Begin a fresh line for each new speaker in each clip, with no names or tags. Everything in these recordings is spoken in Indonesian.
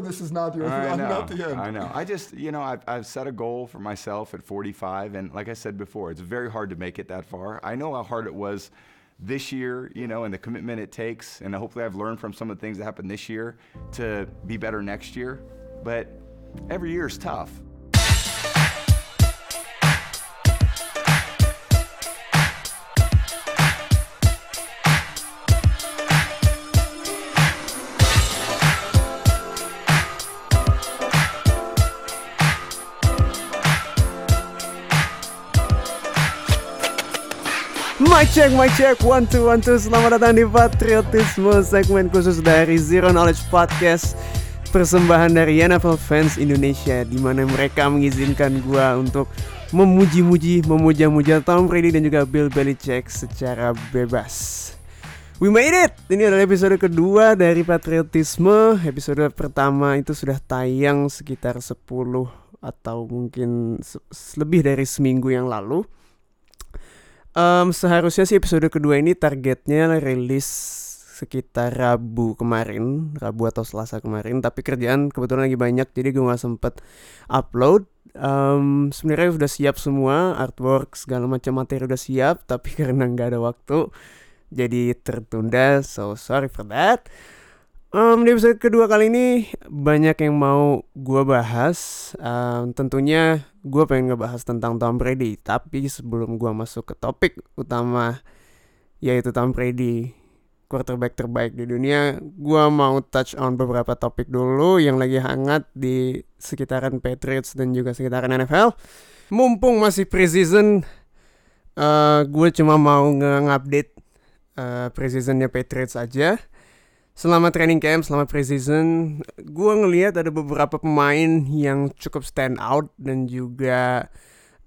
this is not
I
I'm
know.
not the end.
I know. I just, you know, I've, I've set a goal for myself at 45, and like I said before, it's very hard to make it that far. I know how hard it was this year, you know, and the commitment it takes, and hopefully I've learned from some of the things that happened this year to be better next year. But every year is tough.
Mic check, mic check, one two one two. Selamat datang di Patriotisme segmen khusus dari Zero Knowledge Podcast persembahan dari NFL Fans Indonesia di mana mereka mengizinkan gua untuk memuji-muji, memuja-muja Tom Brady dan juga Bill Belichick secara bebas. We made it! Ini adalah episode kedua dari Patriotisme. Episode pertama itu sudah tayang sekitar 10 atau mungkin lebih dari seminggu yang lalu. Em, seharusnya sih episode kedua ini targetnya rilis sekitar Rabu kemarin, Rabu atau Selasa kemarin. Tapi kerjaan kebetulan lagi banyak, jadi gue nggak sempet upload. Em, Sebenarnya udah siap semua, artwork segala macam materi udah siap, tapi karena nggak ada waktu, jadi tertunda. So sorry for that. Em, di episode kedua kali ini banyak yang mau gue bahas. Em, tentunya gue pengen ngebahas tentang Tom Brady. Tapi sebelum gue masuk ke topik utama yaitu Tom Brady, quarterback terbaik di dunia, gue mau touch on beberapa topik dulu yang lagi hangat di sekitaran Patriots dan juga sekitaran NFL. Mumpung masih preseason, eh gue cuma mau nge-update eh, preseasonnya Patriots aja selama training camp, selama preseason, gue ngelihat ada beberapa pemain yang cukup stand out dan juga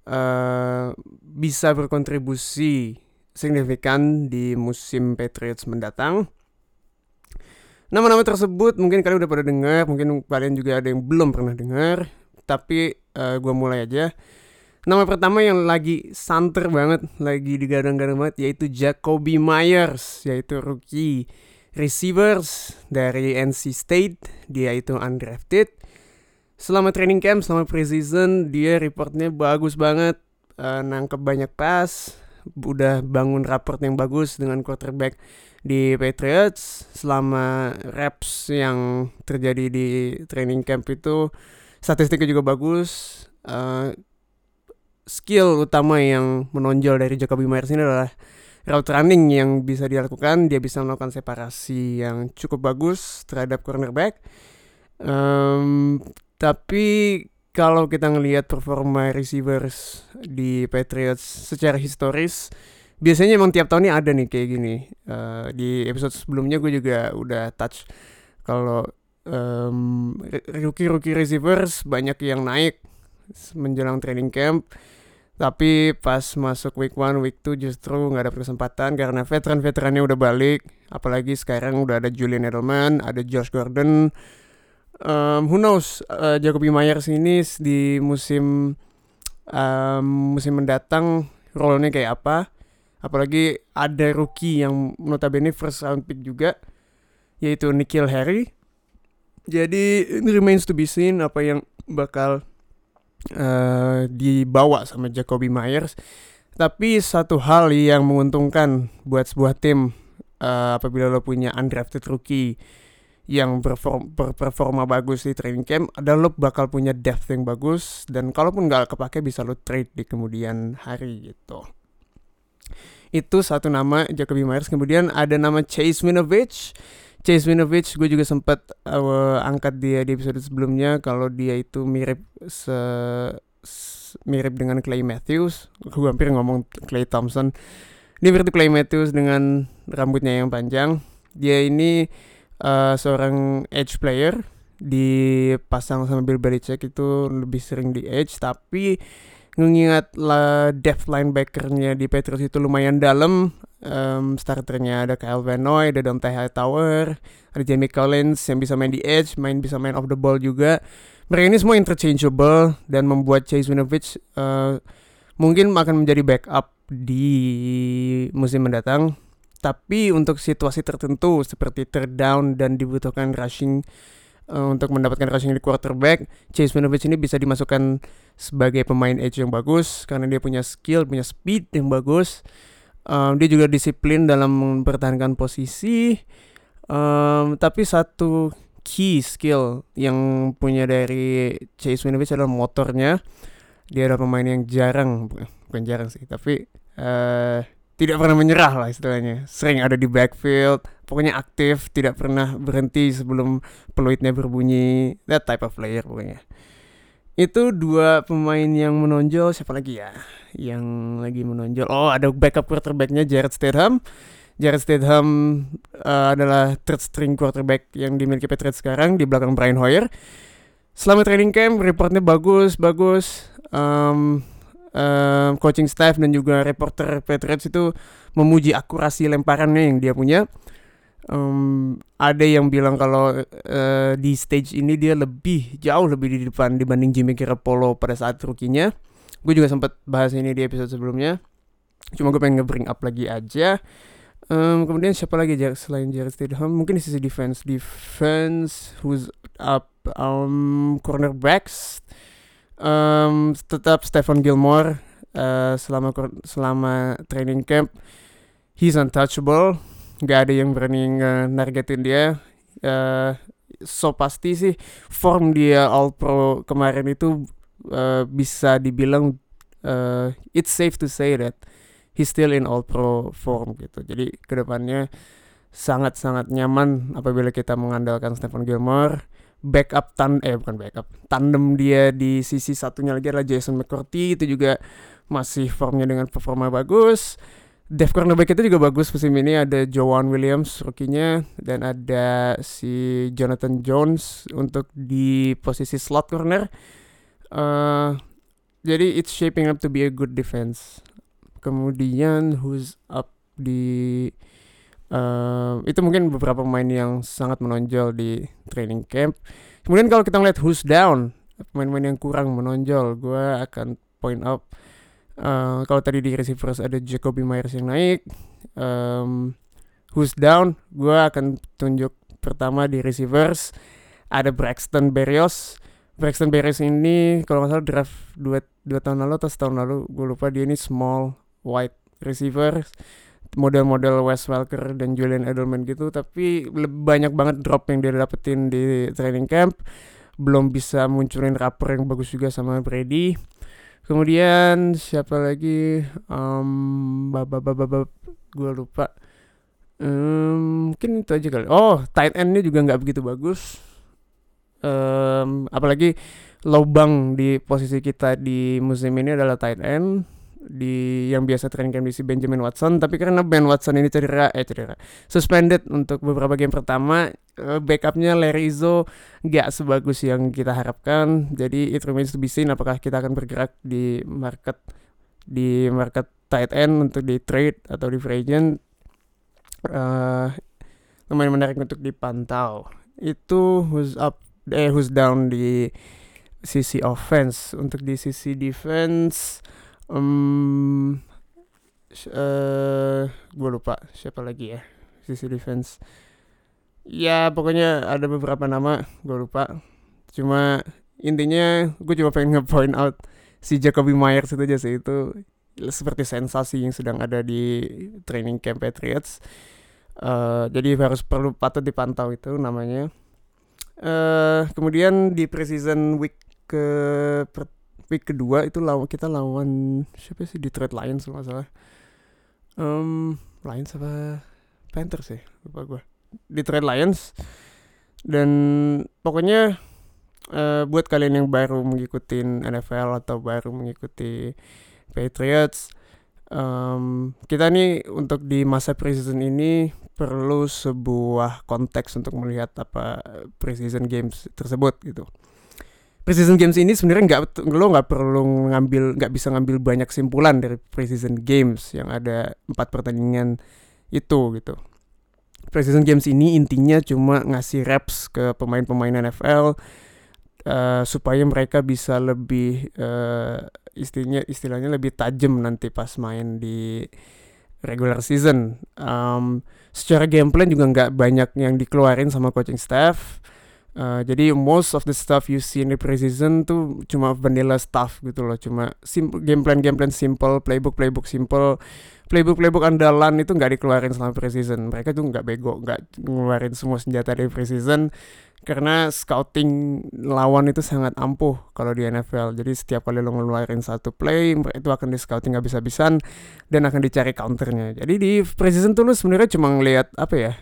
eh, bisa berkontribusi signifikan di musim Patriots mendatang. Nama-nama tersebut mungkin kalian udah pada dengar, mungkin kalian juga ada yang belum pernah dengar, tapi gue mulai aja. Nama pertama yang lagi santer banget, lagi digadang-gadang banget yaitu Jacoby Myers, yaitu rookie receivers dari NC State dia itu undrafted. Selama training camp selama preseason dia reportnya bagus banget. Eh, nangkep banyak pas. Udah bangun rapport yang bagus dengan quarterback di Patriots. Selama reps yang terjadi di training camp itu statistiknya juga bagus. Eh, skill utama yang menonjol dari Jacoby Myers ini adalah route running yang bisa dilakukan dia bisa melakukan separasi yang cukup bagus terhadap cornerback Em, tapi kalau kita ngelihat performa receivers di Patriots secara historis biasanya emang tiap tahun ini ada nih kayak gini. Eh, di episode sebelumnya gue juga udah touch kalau rookie rookie receivers banyak yang naik menjelang training camp tapi pas masuk week 1, week 2 justru nggak ada kesempatan karena veteran-veterannya udah balik. Apalagi sekarang udah ada Julian Edelman, ada Josh Gordon. Um, who knows, uh, Jacoby Myers ini di musim um, musim mendatang role-nya kayak apa. Apalagi ada rookie yang notabene first round pick juga, yaitu Nikhil Harry. Jadi ini remains to be seen apa yang bakal eh, dibawa sama Jacoby Myers. Tapi satu hal yang menguntungkan buat sebuah tim eh, apabila lo punya undrafted rookie yang berform, berperforma bagus di training camp adalah lo bakal punya depth yang bagus dan kalaupun nggak kepake bisa lo trade di kemudian hari gitu. Itu satu nama Jacoby Myers. Kemudian ada nama Chase Winovich. Chase Winovich gue juga sempat uh, angkat dia di episode sebelumnya kalau dia itu mirip se, mirip dengan Clay Matthews. Gue hampir ngomong Clay Thompson. Dia mirip Clay Matthews dengan rambutnya yang panjang. Dia ini uh, seorang edge player dipasang sama Bill Belichick itu lebih sering di edge tapi mengingat lah depth linebackernya di Patriots itu lumayan dalam Em, starternya ada Kyle Van Noy, ada Dante Hightower, ada Jamie Collins yang bisa main di edge, main bisa main off the ball juga. Mereka ini semua interchangeable dan membuat Chase Winovich eh, mungkin akan menjadi backup di musim mendatang. Tapi untuk situasi tertentu seperti third down dan dibutuhkan rushing uh, untuk mendapatkan rushing di quarterback. Chase Winovich ini bisa dimasukkan sebagai pemain edge yang bagus karena dia punya skill, punya speed yang bagus. Um, dia juga disiplin dalam mempertahankan posisi. Um, tapi satu key skill yang punya dari Chase Winovich adalah motornya. Dia adalah pemain yang jarang, bukan jarang sih, tapi uh, tidak pernah menyerah lah istilahnya. Sering ada di backfield, pokoknya aktif, tidak pernah berhenti sebelum peluitnya berbunyi. That type of player pokoknya. Itu dua pemain yang menonjol, siapa lagi ya? Yang lagi menonjol. Oh, ada backup quarterbacknya Jared Stidham. Jared Stidham uh, adalah third string quarterback yang dimiliki Patriots sekarang di belakang Brian Hoyer. Selama training camp, reportnya bagus, bagus. Um, uh, coaching staff dan juga reporter Patriots itu memuji akurasi lemparannya yang dia punya. Um, ada yang bilang kalau uh, di stage ini dia lebih jauh lebih di depan dibanding Jimmy Garoppolo pada saat rookie-nya. Gue juga sempat bahas ini di episode sebelumnya. Cuma gue pengen nge-bring up lagi aja. Um, kemudian siapa lagi selain Jared Stidham? Mungkin di sisi defense, defense who's up um, cornerbacks. Um, tetap Stephen Gilmore uh, selama selama training camp. He's untouchable. Nggak ada yang berani nargetin dia. Uh, so pasti sih form dia All Pro kemarin itu uh, bisa dibilang uh, it's safe to say that he's still in All Pro form gitu. Jadi ke depannya sangat-sangat nyaman apabila kita mengandalkan Stephen Gilmore. Backup tan eh bukan backup tandem dia di sisi satunya lagi adalah Jason McCourty. Itu juga masih formnya dengan performa bagus. Dev cornerback itu juga bagus musim ini. Ada Joan Williams rookie-nya. Dan ada si Jonathan Jones untuk di posisi slot corner. Uh, jadi it's shaping up to be a good defense. Kemudian who's up di Uh, itu mungkin beberapa pemain yang sangat menonjol di training camp. Kemudian kalau kita ngeliat who's down, pemain-pemain yang kurang menonjol, gue akan point out uh, kalau tadi di receivers ada Jacoby Myers yang naik, um, who's down, gue akan tunjuk pertama di receivers ada Braxton Berrios. Braxton Berrios ini kalau nggak salah draft dua, dua tahun lalu atau setahun lalu, gue lupa dia ini small white receiver model-model Wes Welker dan Julian Edelman gitu tapi banyak banget drop yang dia dapetin di training camp. Belum bisa munculin rapper yang bagus juga sama Brady. Kemudian siapa lagi? Um, gue lupa. Um, mungkin itu aja kali. Oh tight endnya juga nggak begitu bagus. Um, apalagi lobang di posisi kita di musim ini adalah tight end di yang biasa training camp di si Benjamin Watson tapi karena Ben Watson ini cedera eh cedera suspended untuk beberapa game pertama uh, backupnya Larry Izzo gak sebagus yang kita harapkan. Jadi it remains to be seen apakah kita akan bergerak di market di market tight end untuk di trade atau di free agent. Uh, lumayan menarik untuk dipantau. Itu who's up eh who's down di sisi offense. Untuk di sisi defense um, uh, gue lupa siapa lagi ya sisi defense. Ya pokoknya ada beberapa nama gue lupa. Cuma intinya gue cuma pengen nge-point out si Jacoby Myers itu aja sih. Itu seperti sensasi yang sedang ada di training camp Patriots. Uh, jadi harus perlu patut dipantau itu namanya. Uh, kemudian di preseason week ke week kedua itu lawan kita lawan siapa sih Detroit Lions kalau salah. Um, Lions apa Panthers sih lupa gue Detroit Lions. Dan pokoknya uh, buat kalian yang baru mengikuti NFL atau baru mengikuti Patriots um, kita nih untuk di masa preseason ini perlu sebuah konteks untuk melihat apa preseason games tersebut gitu preseason games ini sebenarnya nggak lo nggak perlu ngambil nggak bisa ngambil banyak simpulan dari preseason games yang ada empat pertandingan itu gitu. Preseason games ini intinya cuma ngasih reps ke pemain-pemain NFL uh, eh, supaya mereka bisa lebih uh, istilahnya istilahnya lebih tajam nanti pas main di regular season. Um, secara game plan juga nggak banyak yang dikeluarin sama coaching staff Uh, jadi most of the stuff you see in the preseason tuh cuma vanilla stuff gitu loh, cuma simple game plan game plan simple, playbook playbook simple, playbook playbook andalan itu nggak dikeluarin selama preseason. Mereka tuh nggak bego, nggak ngeluarin semua senjata dari preseason karena scouting lawan itu sangat ampuh kalau di NFL. Jadi setiap kali lo ngeluarin satu play itu akan di scouting habis-habisan dan akan dicari counternya. Jadi di preseason tuh lo sebenarnya cuma ngeliat apa ya?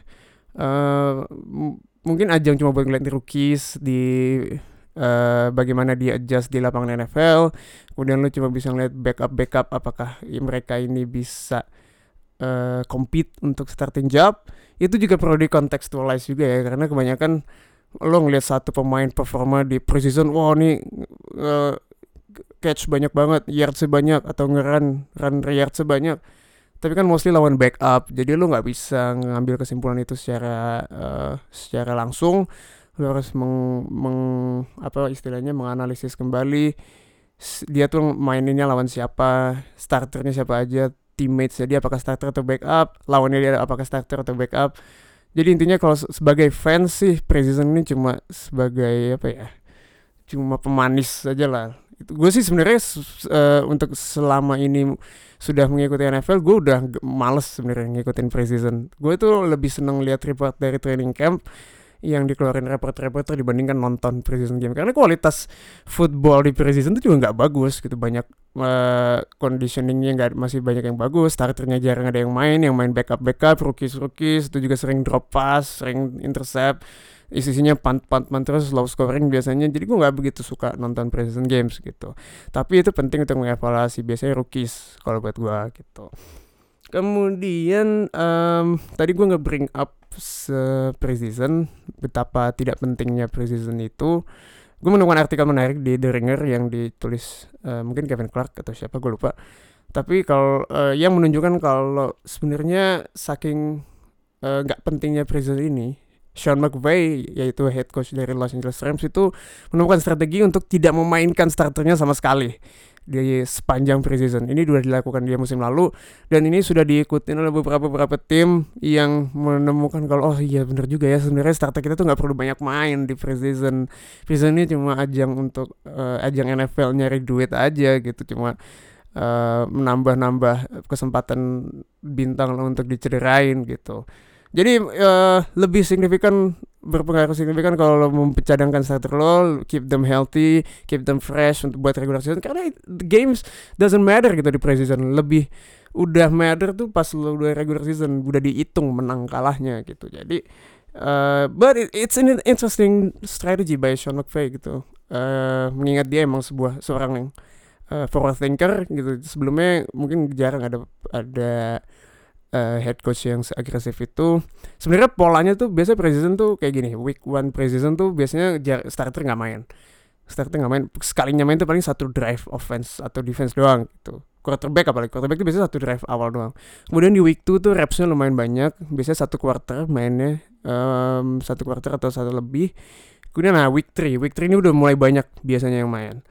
Uh, mungkin ajang cuma buat ngeliat rookies di uh, bagaimana dia adjust di lapangan NFL kemudian lu cuma bisa ngeliat backup backup apakah mereka ini bisa uh, compete untuk starting job. Itu juga perlu di contextualize juga ya karena kebanyakan lo ngeliat satu pemain performa di preseason wah ini uh, catch banyak banget yard sebanyak atau ngeran run yard sebanyak tapi kan mostly lawan backup. Jadi lu nggak bisa ngambil kesimpulan itu secara uh, secara langsung. Lu harus meng, meng apa istilahnya menganalisis kembali. Dia tuh maininnya lawan siapa starternya siapa aja teammates dia apakah starter atau backup lawannya dia apakah starter atau backup. Jadi intinya kalau sebagai fans sih preseason ini cuma sebagai apa ya cuma pemanis saja lah gue sih sebenarnya uh, untuk selama ini sudah mengikuti NFL gue udah males sebenarnya ngikutin preseason. Gue tuh lebih seneng lihat report dari training camp yang dikeluarin reporter-reporter dibandingkan nonton preseason game. Karena kualitas football di preseason itu juga nggak bagus gitu. Banyak uh, conditioningnya nggak masih banyak yang bagus starternya jarang ada yang main yang main backup backup rookies rookies itu juga sering drop pass sering intercept isinya punt punt punt terus low scoring biasanya. Jadi gue nggak begitu suka nonton preseason games gitu. Tapi itu penting untuk mengevaluasi. Biasanya rookies kalau buat gue gitu. Kemudian um, tadi gue nggak bring up se preseason betapa tidak pentingnya preseason itu. Gue menemukan artikel menarik di The Ringer yang ditulis uh, mungkin Kevin Clark atau siapa gue lupa. Tapi kalau uh, yang menunjukkan kalau sebenarnya saking eh, nggak uh, pentingnya preseason ini Sean McVay yaitu head coach dari Los Angeles Rams itu menemukan strategi untuk tidak memainkan starternya sama sekali di sepanjang preseason. Ini sudah dilakukan di musim lalu dan ini sudah diikuti oleh beberapa beberapa tim yang menemukan kalau oh iya benar juga ya sebenarnya starter kita tuh nggak perlu banyak main di preseason. Preseason ini cuma ajang untuk uh, ajang NFL nyari duit aja gitu cuma uh, menambah-nambah kesempatan bintang untuk dicederain gitu. Jadi uh, lebih signifikan berpengaruh signifikan kalau mencadangkan starter lo, keep them healthy, keep them fresh untuk buat regular season karena games doesn't matter gitu di preseason. Lebih udah matter tuh pas lo udah regular season udah dihitung menang kalahnya gitu. Jadi uh, but it, it's an interesting strategy by Sean McVay gitu. Uh, mengingat dia emang sebuah seorang yang uh, forward thinker gitu. Sebelumnya mungkin jarang ada ada uh, head coach yang agresif itu sebenarnya polanya tuh biasa preseason tuh kayak gini week one preseason tuh biasanya starter nggak main. Starter nggak main sekalinya main tuh paling satu drive offense atau defense doang gitu. Quarterback apalagi quarterback itu biasanya satu drive awal doang. Kemudian di week two tuh repsnya lumayan banyak biasanya satu quarter mainnya um, satu quarter atau satu lebih. Kemudian nah week three week three ini udah mulai banyak biasanya yang main.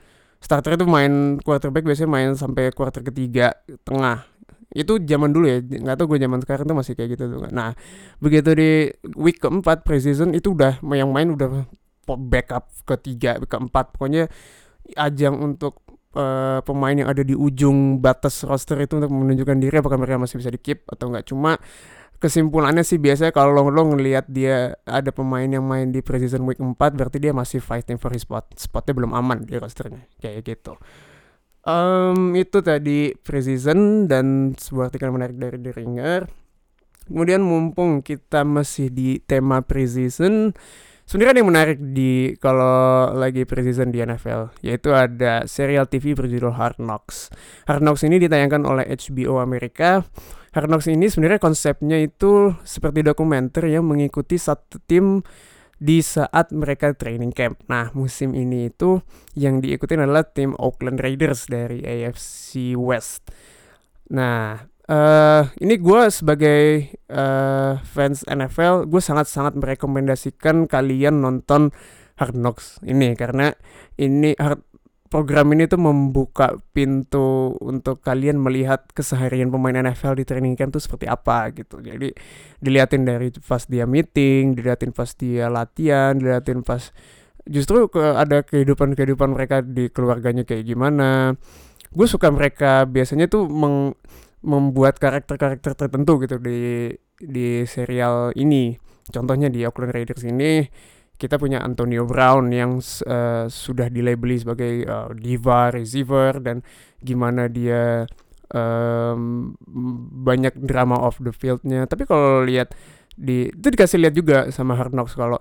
Starter itu main quarterback biasanya main sampai quarter ketiga tengah itu zaman dulu ya nggak tahu gue zaman sekarang tuh masih kayak gitu tuh nah begitu di week keempat preseason itu udah yang main udah backup ketiga keempat. Pokoknya ajang untuk uh, pemain yang ada di ujung batas roster itu untuk menunjukkan diri apakah mereka masih bisa di keep atau enggak cuma kesimpulannya sih biasanya kalau lo ngelihat dia ada pemain yang main di preseason week 4 berarti dia masih fighting for his spot spotnya belum aman di rosternya. Kayak gitu Um, itu tadi preseason dan sebuah artikel menarik dari The Ringer. Kemudian mumpung kita masih di tema preseason, sebenarnya ada yang menarik di kalau lagi preseason di NFL, yaitu ada serial TV berjudul Hard Knocks. Hard Knocks ini ditayangkan oleh HBO Amerika. Hard Knocks ini sebenarnya konsepnya itu seperti dokumenter yang mengikuti satu tim di saat mereka training camp. Nah, musim ini itu yang diikutin adalah tim Oakland Raiders dari AFC West. Nah, uh, ini gue sebagai uh, fans NFL, gue sangat-sangat merekomendasikan kalian nonton Hard Knocks ini karena ini hard, program ini tuh membuka pintu untuk kalian melihat keseharian pemain NFL di training camp tuh seperti apa gitu. Jadi diliatin dari pas dia meeting, diliatin pas dia latihan, diliatin pas justru ke ada kehidupan-kehidupan mereka di keluarganya kayak gimana. Gue suka mereka biasanya tuh meng, membuat karakter-karakter tertentu gitu di di serial ini. Contohnya di Oakland Raiders ini kita punya Antonio Brown yang uh, sudah dilabeli sebagai uh, diva receiver dan gimana dia um, banyak drama off the fieldnya. Tapi kalau lihat di itu dikasih lihat juga sama Hard Knocks kalau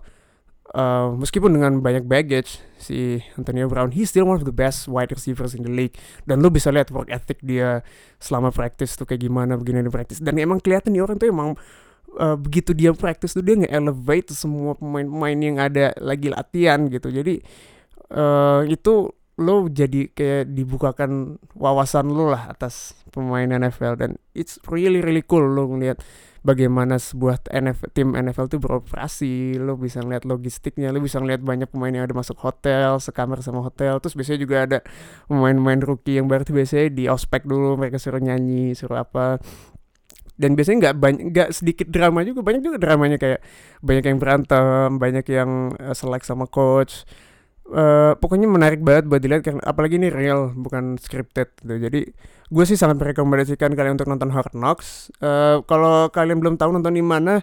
uh, meskipun dengan banyak baggage si Antonio Brown he still one of the best wide receivers in the league. Dan lu bisa lihat work ethic dia selama practice tuh kayak gimana begini di practice. Dan emang kelihatan nih orang tuh emang uh, begitu dia practice tuh dia nge-elevate semua pemain-pemain yang ada lagi latihan gitu. Jadi uh, itu lo jadi kayak dibukakan wawasan lo lah atas pemain NFL dan it's really really cool lo ngeliat bagaimana sebuah NFL, tim NFL tuh beroperasi. Lo bisa ngeliat logistiknya lo bisa ngeliat banyak pemain yang ada masuk hotel sekamar sama hotel. Terus biasanya juga ada pemain-pemain rookie yang tuh biasanya di ospek dulu mereka suruh nyanyi suruh apa dan biasanya nggak banyak nggak sedikit drama juga banyak juga dramanya kayak banyak yang berantem banyak yang uh, selek sama coach. Uh, pokoknya menarik banget buat dilihat karena apalagi ini real bukan scripted gitu. Jadi gue sih sangat merekomendasikan kalian untuk nonton Hard Knocks. Uh, kalau kalian belum tahu nonton di mana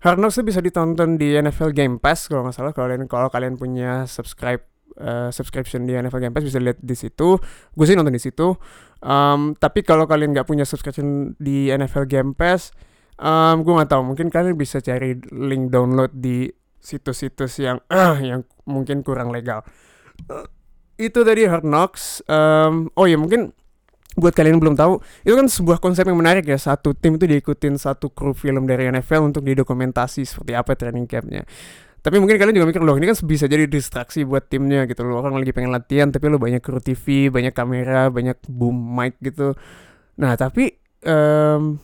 Hard Knocks bisa ditonton di NFL Game Pass kalau nggak salah. Kalau kalian kalau kalian punya subscribe uh, subscription di NFL Game Pass bisa lihat di situ gue sih nonton di situ Um, tapi kalau kalian nggak punya subscription di NFL Game Pass, um, gue nggak tahu. Mungkin kalian bisa cari link download di situs-situs yang uh, yang mungkin kurang legal. Uh, itu tadi Hard Knocks. Um, oh ya mungkin buat kalian yang belum tahu, itu kan sebuah konsep yang menarik ya. Satu tim itu diikutin satu kru film dari NFL untuk didokumentasi seperti apa training campnya tapi mungkin kalian juga mikir loh ini kan bisa jadi distraksi buat timnya gitu loh. Orang lagi pengen latihan tapi lo banyak kru TV banyak kamera banyak boom mic gitu. Nah tapi um,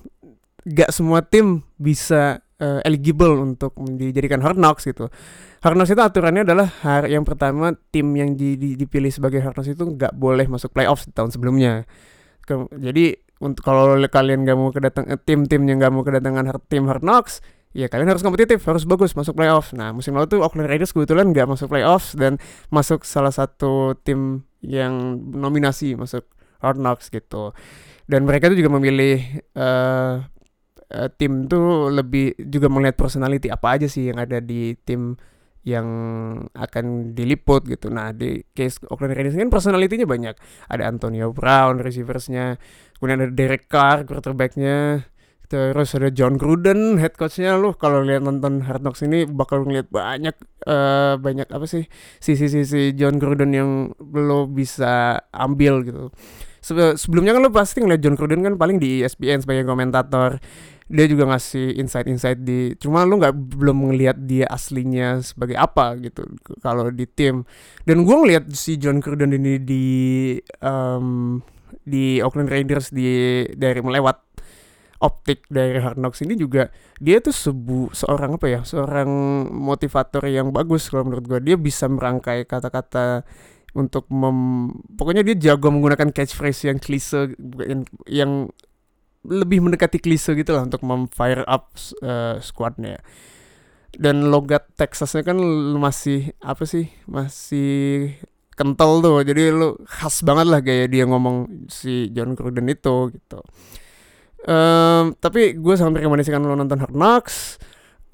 gak semua tim bisa uh, eligible untuk dijadikan hard knocks gitu. Hard knocks itu aturannya adalah hari yang pertama tim yang di, di, dipilih sebagai hard knocks itu nggak boleh masuk playoffs tahun sebelumnya. Ke, jadi untuk kalau kalian nggak mau kedatang eh, tim-tim yang nggak mau kedatangan tim hard knocks ya kalian harus kompetitif, harus bagus masuk playoff. Nah musim lalu tuh Oakland Raiders kebetulan nggak masuk playoffs dan masuk salah satu tim yang nominasi masuk Hard Knocks gitu. Dan mereka tuh juga memilih uh, uh, tim tuh lebih juga melihat personality apa aja sih yang ada di tim yang akan diliput gitu. Nah di case Oakland Raiders kan personalitinya banyak. Ada Antonio Brown receiversnya, kemudian ada Derek Carr quarterbacknya, Terus ada John Gruden, head coachnya lu kalau lihat nonton Hard Knocks ini bakal ngeliat banyak uh, banyak apa sih sisi-sisi John Gruden yang lo bisa ambil gitu. sebelumnya kan lo pasti ngeliat John Gruden kan paling di ESPN sebagai komentator. Dia juga ngasih insight-insight di cuma lu nggak belum ngelihat dia aslinya sebagai apa gitu kalau di tim. Dan gue ngeliat si John Gruden ini di um, di Oakland Raiders di dari melewat optik dari Hard Knocks ini juga dia tuh sebu seorang apa ya seorang motivator yang bagus kalau menurut gue dia bisa merangkai kata-kata untuk mem pokoknya dia jago menggunakan catchphrase yang klise yang, yang lebih mendekati klise gitu lah untuk mem-fire up uh, squadnya. Dan logat Texasnya kan masih apa sih masih kental tuh. Jadi lu khas banget lah gaya dia ngomong si John Gruden itu gitu Um, tapi gue sangat merekomendasikan lo nonton Hard Knocks.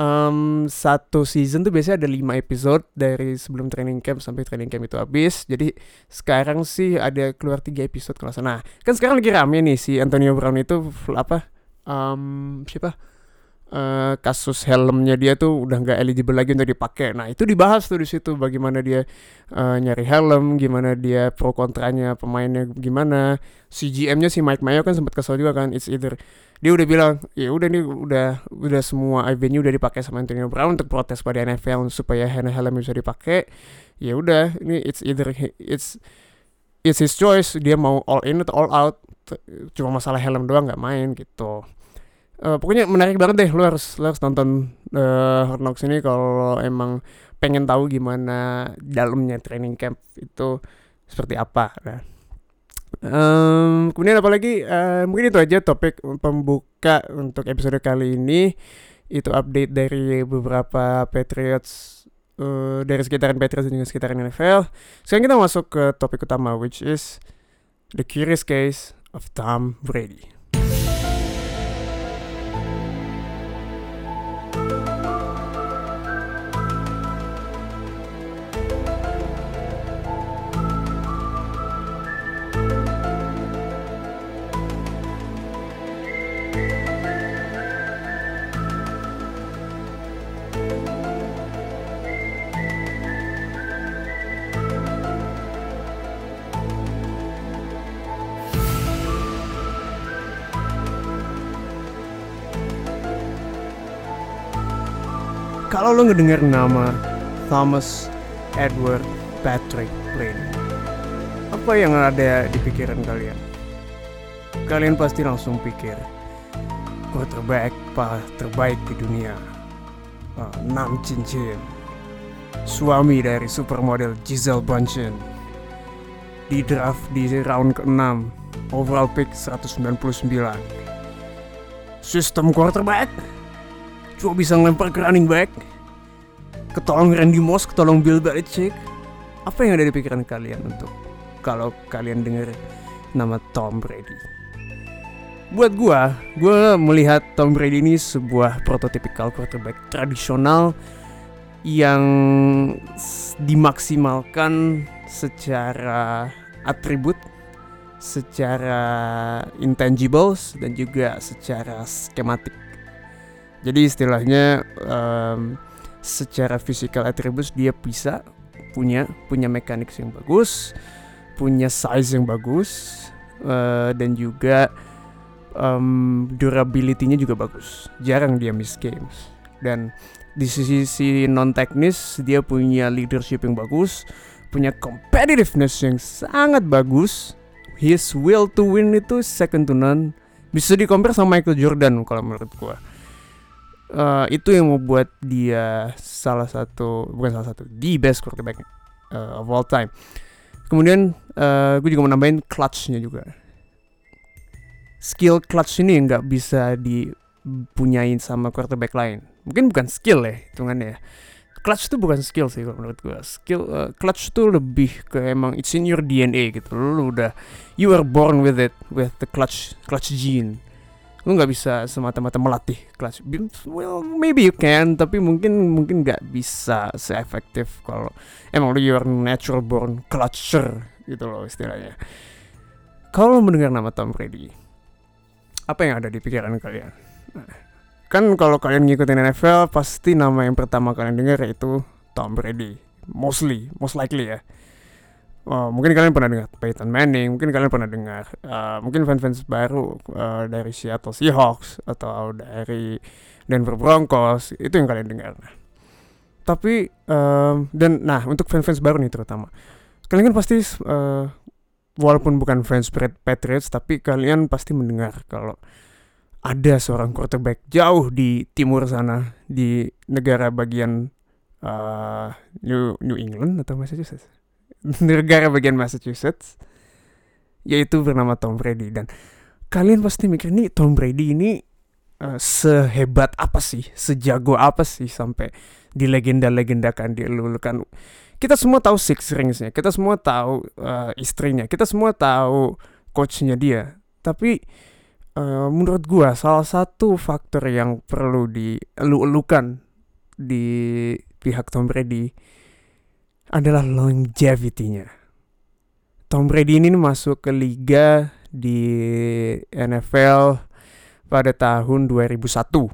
Um, satu season tuh biasanya ada lima episode dari sebelum training camp sampai training camp itu habis. Jadi sekarang sih ada keluar tiga episode kalau Nah, kan sekarang lagi rame nih si Antonio Brown itu apa? Um, siapa? Uh, kasus helmnya dia tuh udah nggak eligible lagi untuk dipakai. Nah itu dibahas tuh di situ bagaimana dia uh, nyari helm, gimana dia pro kontranya pemainnya gimana. Si GM-nya si Mike Mayo kan sempat kesel juga kan. It's either dia udah bilang ya udah nih udah udah semua venue udah dipakai sama Antonio Brown untuk protes pada NFL supaya helm bisa dipakai. Ya udah ini it's either it's it's his choice dia mau all in atau all out cuma masalah helm doang nggak main gitu uh, pokoknya menarik banget deh lu harus lu harus nonton uh, Hard Knocks ini kalau emang pengen tahu gimana dalamnya training camp itu seperti apa. Nah. Um, kemudian apalagi uh, mungkin itu aja topik pembuka untuk episode kali ini itu update dari beberapa Patriots uh, dari sekitaran Patriots dan juga sekitaran NFL. Sekarang kita masuk ke topik utama which is the curious case of Tom Brady. Kalau lo ngedenger nama Thomas Edward Patrick Brady, apa yang ada di pikiran kalian? Kalian pasti langsung pikir quarterback pa terbaik di dunia. Uh, enam cincin. Suami dari supermodel Giselle Bundchen. Di draft di round ke-6, overall pick 199. Sistem quarterback cuma bisa ngelempar ke running back. Ketolong Randy Moss ketolong Bill Belichick. Apa yang ada di pikiran kalian untuk kalau kalian dengar nama Tom Brady? Buat gua gua melihat Tom Brady ini sebuah prototipikal quarterback tradisional yang dimaksimalkan secara atribut secara intangibles dan juga secara skematik jadi istilahnya um, secara physical attributes dia bisa punya punya mekanik yang bagus, punya size yang bagus uh, dan juga um, durability-nya juga bagus. Jarang dia miss games. Dan di sisi non teknis dia punya leadership yang bagus, punya competitiveness yang sangat bagus. His will to win itu second to none. Bisa di sama Michael Jordan kalau menurut gua uh, itu yang membuat dia salah satu bukan salah satu the best quarterback uh, of all time. Kemudian uh, gue juga mau nambahin clutchnya juga. Skill clutch ini nggak bisa dipunyain sama quarterback lain. Mungkin bukan skill ya hitungannya ya. Clutch itu bukan skill sih kalau menurut gue. Skill uh, clutch itu lebih ke emang it's in your DNA gitu. Lu udah you are born with it with the clutch clutch gene lu nggak bisa semata-mata melatih kelas. Well maybe you can tapi mungkin mungkin nggak bisa seefektif kalau emang lu your natural born clutcher gitu loh istilahnya. Kalau mendengar nama Tom Brady apa yang ada di pikiran kalian? Kan kalau kalian ngikutin NFL pasti nama yang pertama kalian dengar yaitu Tom Brady. Mostly most likely ya Oh, mungkin kalian pernah dengar Peyton Manning, mungkin kalian pernah dengar, uh, mungkin fans-fans baru uh, dari Seattle Seahawks atau dari Denver Broncos itu yang kalian dengar. Tapi um, dan nah untuk fans-fans baru nih terutama, kalian kan pasti uh, walaupun bukan fans Patriots tapi kalian pasti mendengar kalau ada seorang quarterback jauh di timur sana di negara bagian uh, New New England atau Massachusetts negara bagian Massachusetts yaitu bernama Tom Brady. Dan kalian pasti mikir nih Tom Brady ini uh, sehebat apa sih? Sejago apa sih? Sampai di legenda-legendakan dilulukan. Kita semua tahu six ringsnya kita semua tahu uh, istrinya kita semua tahu coachnya dia. Tapi uh, menurut gua salah satu faktor yang perlu dielu-elukan di pihak Tom Brady adalah longevity-nya. Tom Brady ini masuk ke liga di NFL pada tahun 2001. Uh,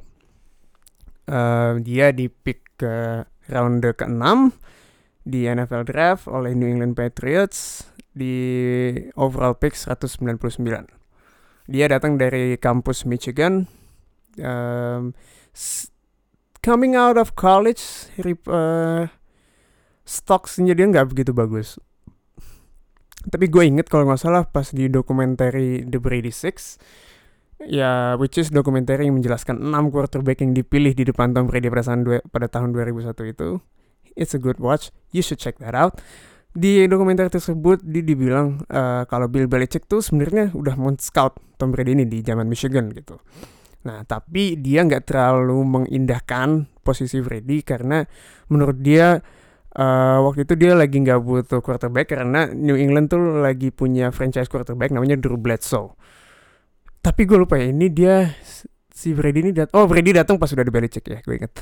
eh, dia di pick ke round ke-6 di NFL Draft oleh New England Patriots di overall pick 199. Dia datang dari kampus Michigan. Um, coming out of college, uh, stocksnya dia nggak begitu bagus tapi gue inget kalau nggak salah pas di dokumenter The Brady Six ya which is dokumenter yang menjelaskan 6 quarterback yang dipilih di depan Tom Brady pada tahun, pada tahun 2001 itu it's a good watch you should check that out di dokumenter tersebut dia dibilang uh, kalau Bill Belichick tuh sebenarnya udah mau scout Tom Brady ini di zaman Michigan gitu. Nah, tapi dia nggak terlalu mengindahkan posisi Brady karena menurut dia uh, waktu itu dia lagi nggak butuh quarterback karena New England tuh lagi punya franchise quarterback namanya Drew Bledsoe. Tapi gue lupa ya, ini dia si Brady ini dat oh Brady datang pas sudah di Belichick ya, gue inget.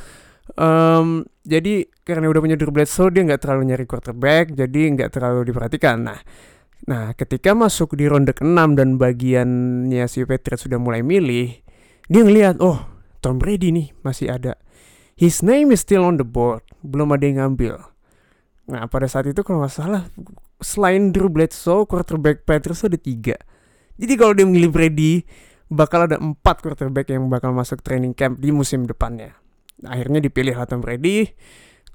Um, jadi karena udah punya Drew Bledsoe dia nggak terlalu nyari quarterback, jadi nggak terlalu diperhatikan. Nah, nah ketika masuk di ronde ke-6 dan bagiannya si Patriots sudah mulai milih, dia ngelihat oh Tom Brady nih masih ada. His name is still on the board, belum ada yang ngambil. Nah pada saat itu kalau nggak salah selain Drew Bledsoe quarterback Patriots ada tiga. Jadi kalau dia memilih Brady bakal ada empat quarterback yang bakal masuk training camp di musim depannya. Akhirnya dipilih Tom Brady.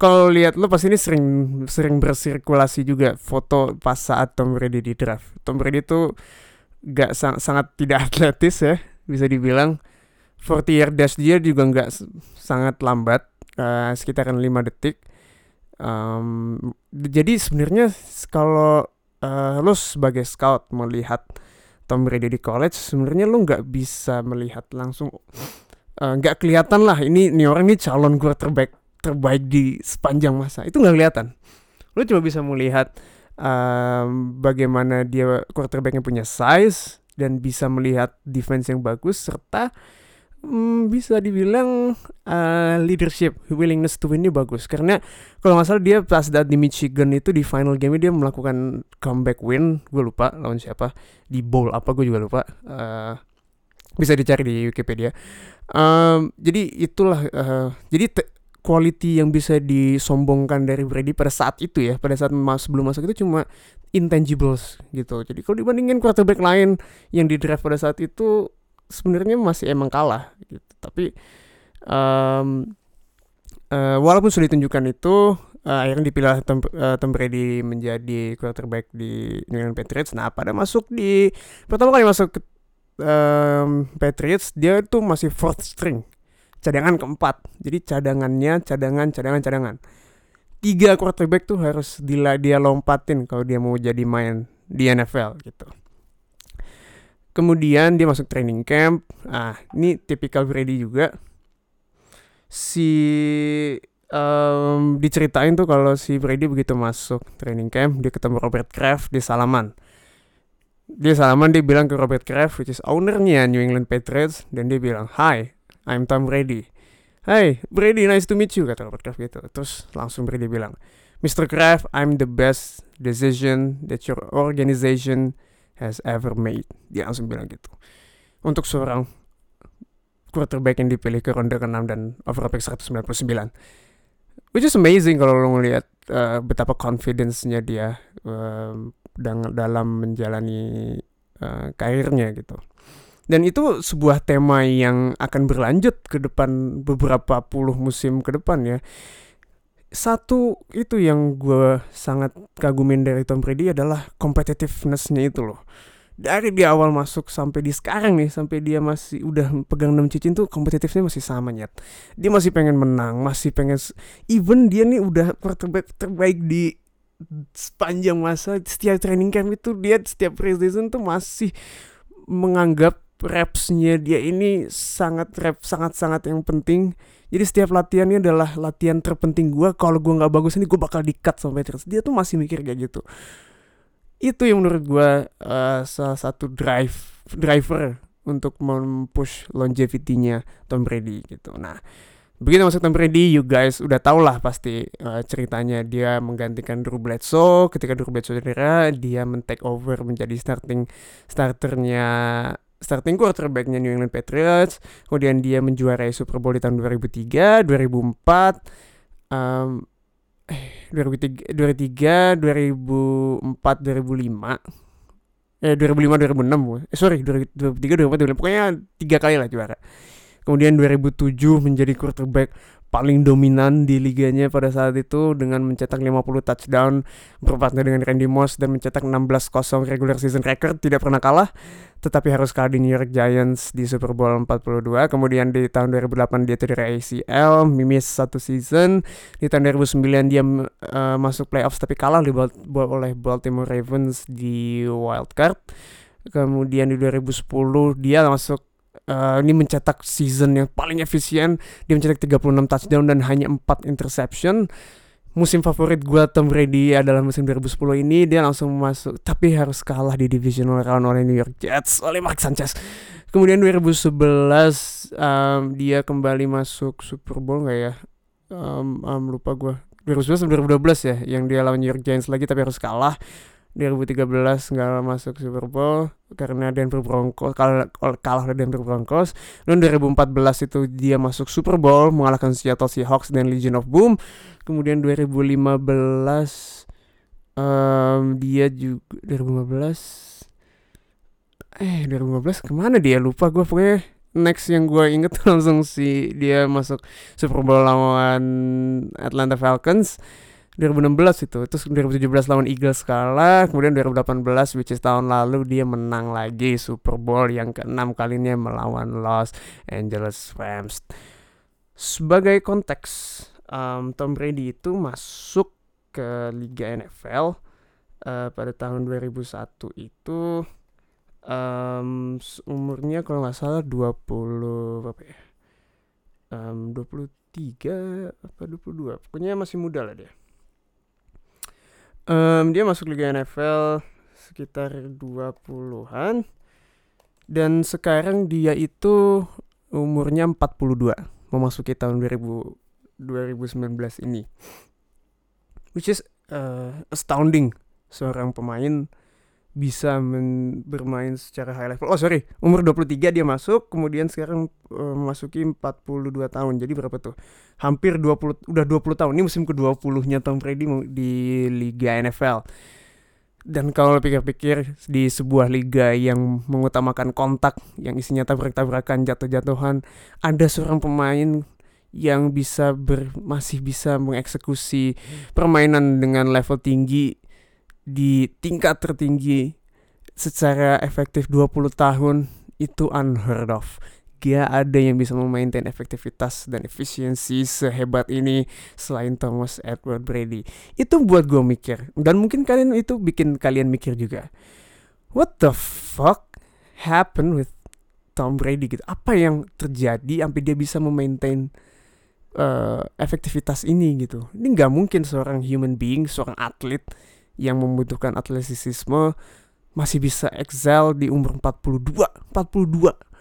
Kalau lihat lo pas ini sering sering bersirkulasi juga foto pas saat Tom Brady di draft. Tom Brady itu gak sang, sangat tidak atletis ya bisa dibilang. 40 year dash dia juga nggak sangat lambat uh, sekitaran 5 detik um, jadi sebenarnya kalau uh, lo sebagai scout melihat Tom Brady di college sebenarnya lo nggak bisa melihat langsung Eh, nggak uh, kelihatan lah ini nih orang ini calon gue terbaik terbaik di sepanjang masa. Itu nggak kelihatan. Lo cuma bisa melihat um, bagaimana dia quarterbacknya punya size dan bisa melihat defense yang bagus serta um, bisa dibilang uh, leadership willingness to win bagus. Karena kalau nggak salah dia pas saat di Michigan itu di final game dia melakukan comeback win. Gue lupa lawan siapa. Di bowl apa gue juga lupa. Uh, bisa dicari di Wikipedia. Um, jadi itulah uh, jadi quality yang bisa disombongkan dari Brady pada saat itu ya. Pada saat mas sebelum masuk itu cuma intangibles gitu. Jadi kalau dibandingin quarterback lain yang di draft pada saat itu sebenarnya masih emang kalah gitu. Tapi um, uh, walaupun sudah ditunjukkan itu uh, akhirnya dipilih Tom, uh, Tom Brady menjadi quarterback di New England Patriots. Nah pada masuk di pertama kali masuk ke um, Patriots dia itu masih fourth string cadangan keempat. Jadi cadangannya cadangan cadangan cadangan. Tiga quarterback tuh harus dila dia lompatin kalau dia mau jadi main di NFL gitu kemudian dia masuk training camp. Ah ini tipikal Brady juga. Si um, diceritain tuh kalau si Brady begitu masuk training camp dia ketemu Robert Kraft di salaman. Dia salaman dia bilang ke Robert Kraft which is ownernya New England Patriots dan dia bilang hi I'm Tom Brady. Hey Brady nice to meet you kata Robert Kraft gitu. Terus langsung Brady bilang Mr. Kraft I'm the best decision that your organization has ever made dia langsung bilang gitu untuk seorang quarterback yang dipilih ke ronde ke-6 dan overall pick 199 which is amazing kalau lo ngeliat uh, betapa confidence-nya dia um, dalam menjalani uh, karirnya gitu. Dan itu sebuah tema yang akan berlanjut ke depan beberapa puluh musim ke depan ya. Satu itu yang gue sangat kagumin dari Tom Brady adalah competitiveness-nya itu loh. Dari di awal masuk sampai di sekarang nih, sampai dia masih udah pegang 6 cicin tuh kompetitifnya masih sama nyet. Dia masih pengen menang, masih pengen even dia nih udah quarterback terbaik di sepanjang masa setiap training camp itu dia setiap preseason tuh masih menganggap repsnya dia ini sangat rep sangat sangat yang penting jadi setiap latihannya adalah latihan terpenting gue kalau gue nggak bagus ini gue bakal dikat sampai terus. Dia tuh masih mikir kayak gitu. Itu yang menurut gue uh, salah satu drive driver untuk mempush longevity-nya Tom Brady gitu. Nah Begitu masuk Tom Brady, you guys udah tau lah pasti uh, ceritanya. Dia menggantikan Drew Bledsoe. Ketika Drew Bledsoe cedera, dia men-take over menjadi starting starternya starting quarterbacknya New England Patriots. Kemudian dia menjuarai Super Bowl di tahun 2003, 2004, um, eh 2003, 2003 2004, 2005. Eh 2005 2006 eh sorry 2003 2004 2005 pokoknya tiga kali lah juara Kemudian 2007 menjadi quarterback paling dominan di liganya pada saat itu dengan mencetak 50 touchdown berpartner dengan Randy Moss dan mencetak 16-0 regular season record tidak pernah kalah tetapi harus kalah di New York Giants di Super Bowl 42 kemudian di tahun 2008 dia cedera ACL mimis satu season. Di tahun 2009 dia uh, masuk playoffs tapi kalah oleh Baltimore Ravens di wild card kemudian di 2010 dia masuk uh, ini mencetak season yang paling efisien. Dia mencetak 36 touchdown dan hanya 4 interception. Musim favorit gue Tom Brady adalah musim 2010 ini. Dia langsung masuk tapi harus kalah di divisional round oleh New York Jets oleh Mark Sanchez. Kemudian 2011 um, dia kembali masuk Super Bowl nggak ya? Um, um, lupa gue 2011 2012 ya yang dia lawan New York Giants lagi tapi harus kalah 2013 nggak masuk Super Bowl karena Denver Broncos kalah kalah dari Denver Broncos. Dan 2014 itu dia masuk Super Bowl mengalahkan Seattle Seahawks dan Legion of Boom. Kemudian 2015 um, dia juga 2015 eh 2015 ke mana dia lupa gue pokoknya next yang gue inget langsung si dia masuk Super Bowl lawan Atlanta Falcons 2016 itu. Terus 2017 lawan Eagles kalah kemudian 2018 which is tahun lalu dia menang lagi Super Bowl yang keenam kalinya melawan Los Angeles Rams. Sebagai konteks um, Tom Brady itu masuk ke Liga NFL uh, pada tahun 2001 itu um, umurnya kalau nggak salah 20 apa ya? Um, 23 apa 22 pokoknya masih muda lah dia um, dia masuk Liga NFL sekitar 20-an dan sekarang dia itu umurnya 42 memasuki tahun 2000 2019 ini. Which is uh, astounding seorang pemain bisa bermain secara high level. Oh sorry, umur 23 dia masuk, kemudian sekarang uh, memasuki 42 tahun. Jadi berapa tuh? Hampir 20 udah 20 tahun. Ini musim ke-20-nya Tom Brady di Liga NFL. Dan kalau pikir-pikir di sebuah liga yang mengutamakan kontak, yang isinya tabrak-tabrakan, jatuh-jatuhan, ada seorang pemain yang bisa ber, masih bisa mengeksekusi permainan dengan level tinggi di tingkat tertinggi secara efektif 20 tahun itu unheard of. Gak ada yang bisa memaintain efektivitas dan efisiensi sehebat ini selain Thomas Edward Brady. Itu buat gue mikir. Dan mungkin kalian itu bikin kalian mikir juga. What the fuck happened with Tom Brady gitu? Apa yang terjadi sampai dia bisa memaintain uh, efektivitas ini gitu? Ini nggak mungkin seorang human being, seorang atlet yang membutuhkan atletisisme masih bisa excel di umur 42 42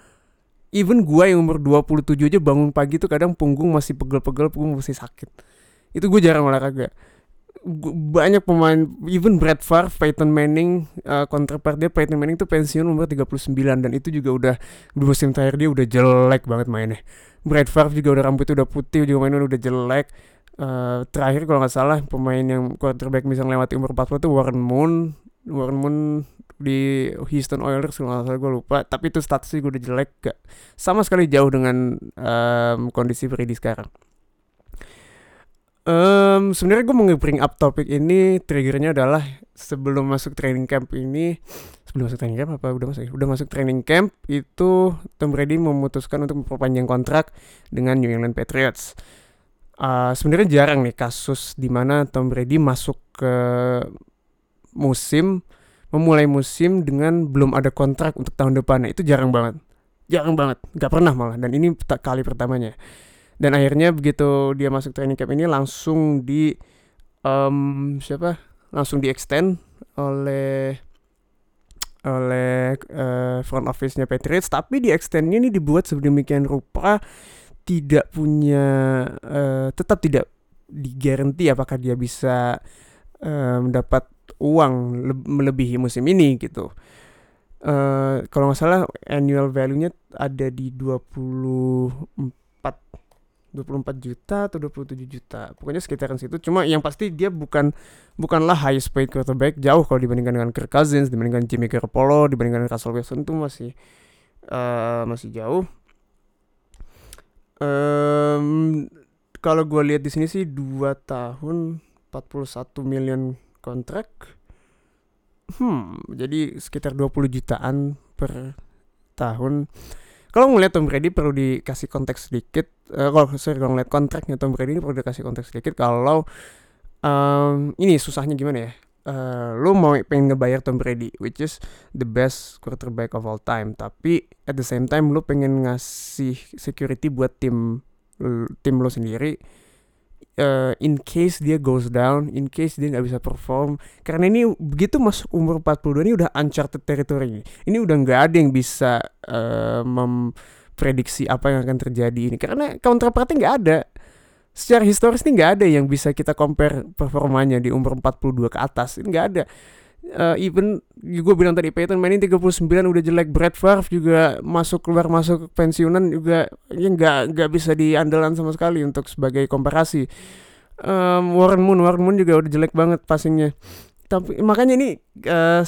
even gue yang umur 27 aja bangun pagi tuh kadang punggung masih pegel-pegel punggung masih sakit. Itu gue jarang olahraga. Banyak pemain even Brad Favre, Peyton Manning uh, dia Peyton Manning tuh pensiun umur 39 dan itu juga udah di musim terakhir dia udah jelek banget mainnya. Brad Favre juga udah rambutnya udah putih juga mainnya udah jelek uh, terakhir kalau nggak salah pemain yang quarterback bisa melewati umur 40 itu Warren Moon. Warren Moon di Houston Oilers kalau nggak salah gue lupa. Tapi itu statusnya gue udah jelek gak sama sekali jauh dengan um, kondisi Brady sekarang. Um, sebenarnya gue mau nge-bring up topik ini triggernya adalah sebelum masuk training camp ini sebelum masuk training camp apa? Udah masuk udah masuk training camp itu Tom Brady memutuskan untuk memperpanjang kontrak dengan New England Patriots uh, sebenarnya jarang nih kasus di mana Tom Brady masuk ke musim memulai musim dengan belum ada kontrak untuk tahun depan itu jarang banget. Jarang banget. Nggak pernah malah. Dan ini kali pertamanya. Dan akhirnya begitu dia masuk training camp ini langsung di um, siapa? Langsung di extend oleh oleh uh, front office-nya Patriots. Tapi di extendnya ini dibuat sedemikian rupa tidak punya uh, tetap tidak digaranti apakah dia bisa uh, mendapat uang melebihi musim ini gitu. Uh, kalau nggak salah annual value-nya ada di 24 24 juta atau 27 juta. Pokoknya sekitaran situ. Cuma yang pasti dia bukan bukanlah highest paid quarterback jauh kalau dibandingkan dengan Kirk Cousins, dibandingkan Jimmy Garoppolo, dibandingkan Russell Wilson itu masih uh, masih jauh um, kalau gue lihat di sini sih 2 tahun 41 million kontrak. Hmm, jadi sekitar 20 jutaan per tahun. Kalau ngeliat Tom Brady perlu dikasih konteks sedikit. Uh, kalau sorry kalau ngeliat kontraknya Tom Brady ini perlu dikasih konteks sedikit. Kalau um, ini susahnya gimana ya? Uh, lu mau pengen ngebayar Tom Brady, which is the best quarterback of all time. Tapi at the same time lu pengen ngasih security buat tim tim lo sendiri. Uh, in case dia goes down, in case dia nggak bisa perform, karena ini begitu masuk umur 42 ini udah uncharted territory. Ini udah nggak ada yang bisa uh, memprediksi apa yang akan terjadi ini, karena counterpartnya nggak ada secara historis nih nggak ada yang bisa kita compare performanya di umur 42 ke atas. Ini nggak ada. Uh, even gue bilang tadi Peyton mainin 39 udah jelek. Brad Favre juga masuk keluar masuk pensiunan juga ya nggak nggak bisa diandalan sama sekali untuk sebagai komparasi. Um, Warren Moon Warren Moon juga udah jelek banget passingnya. Tapi makanya ini uh,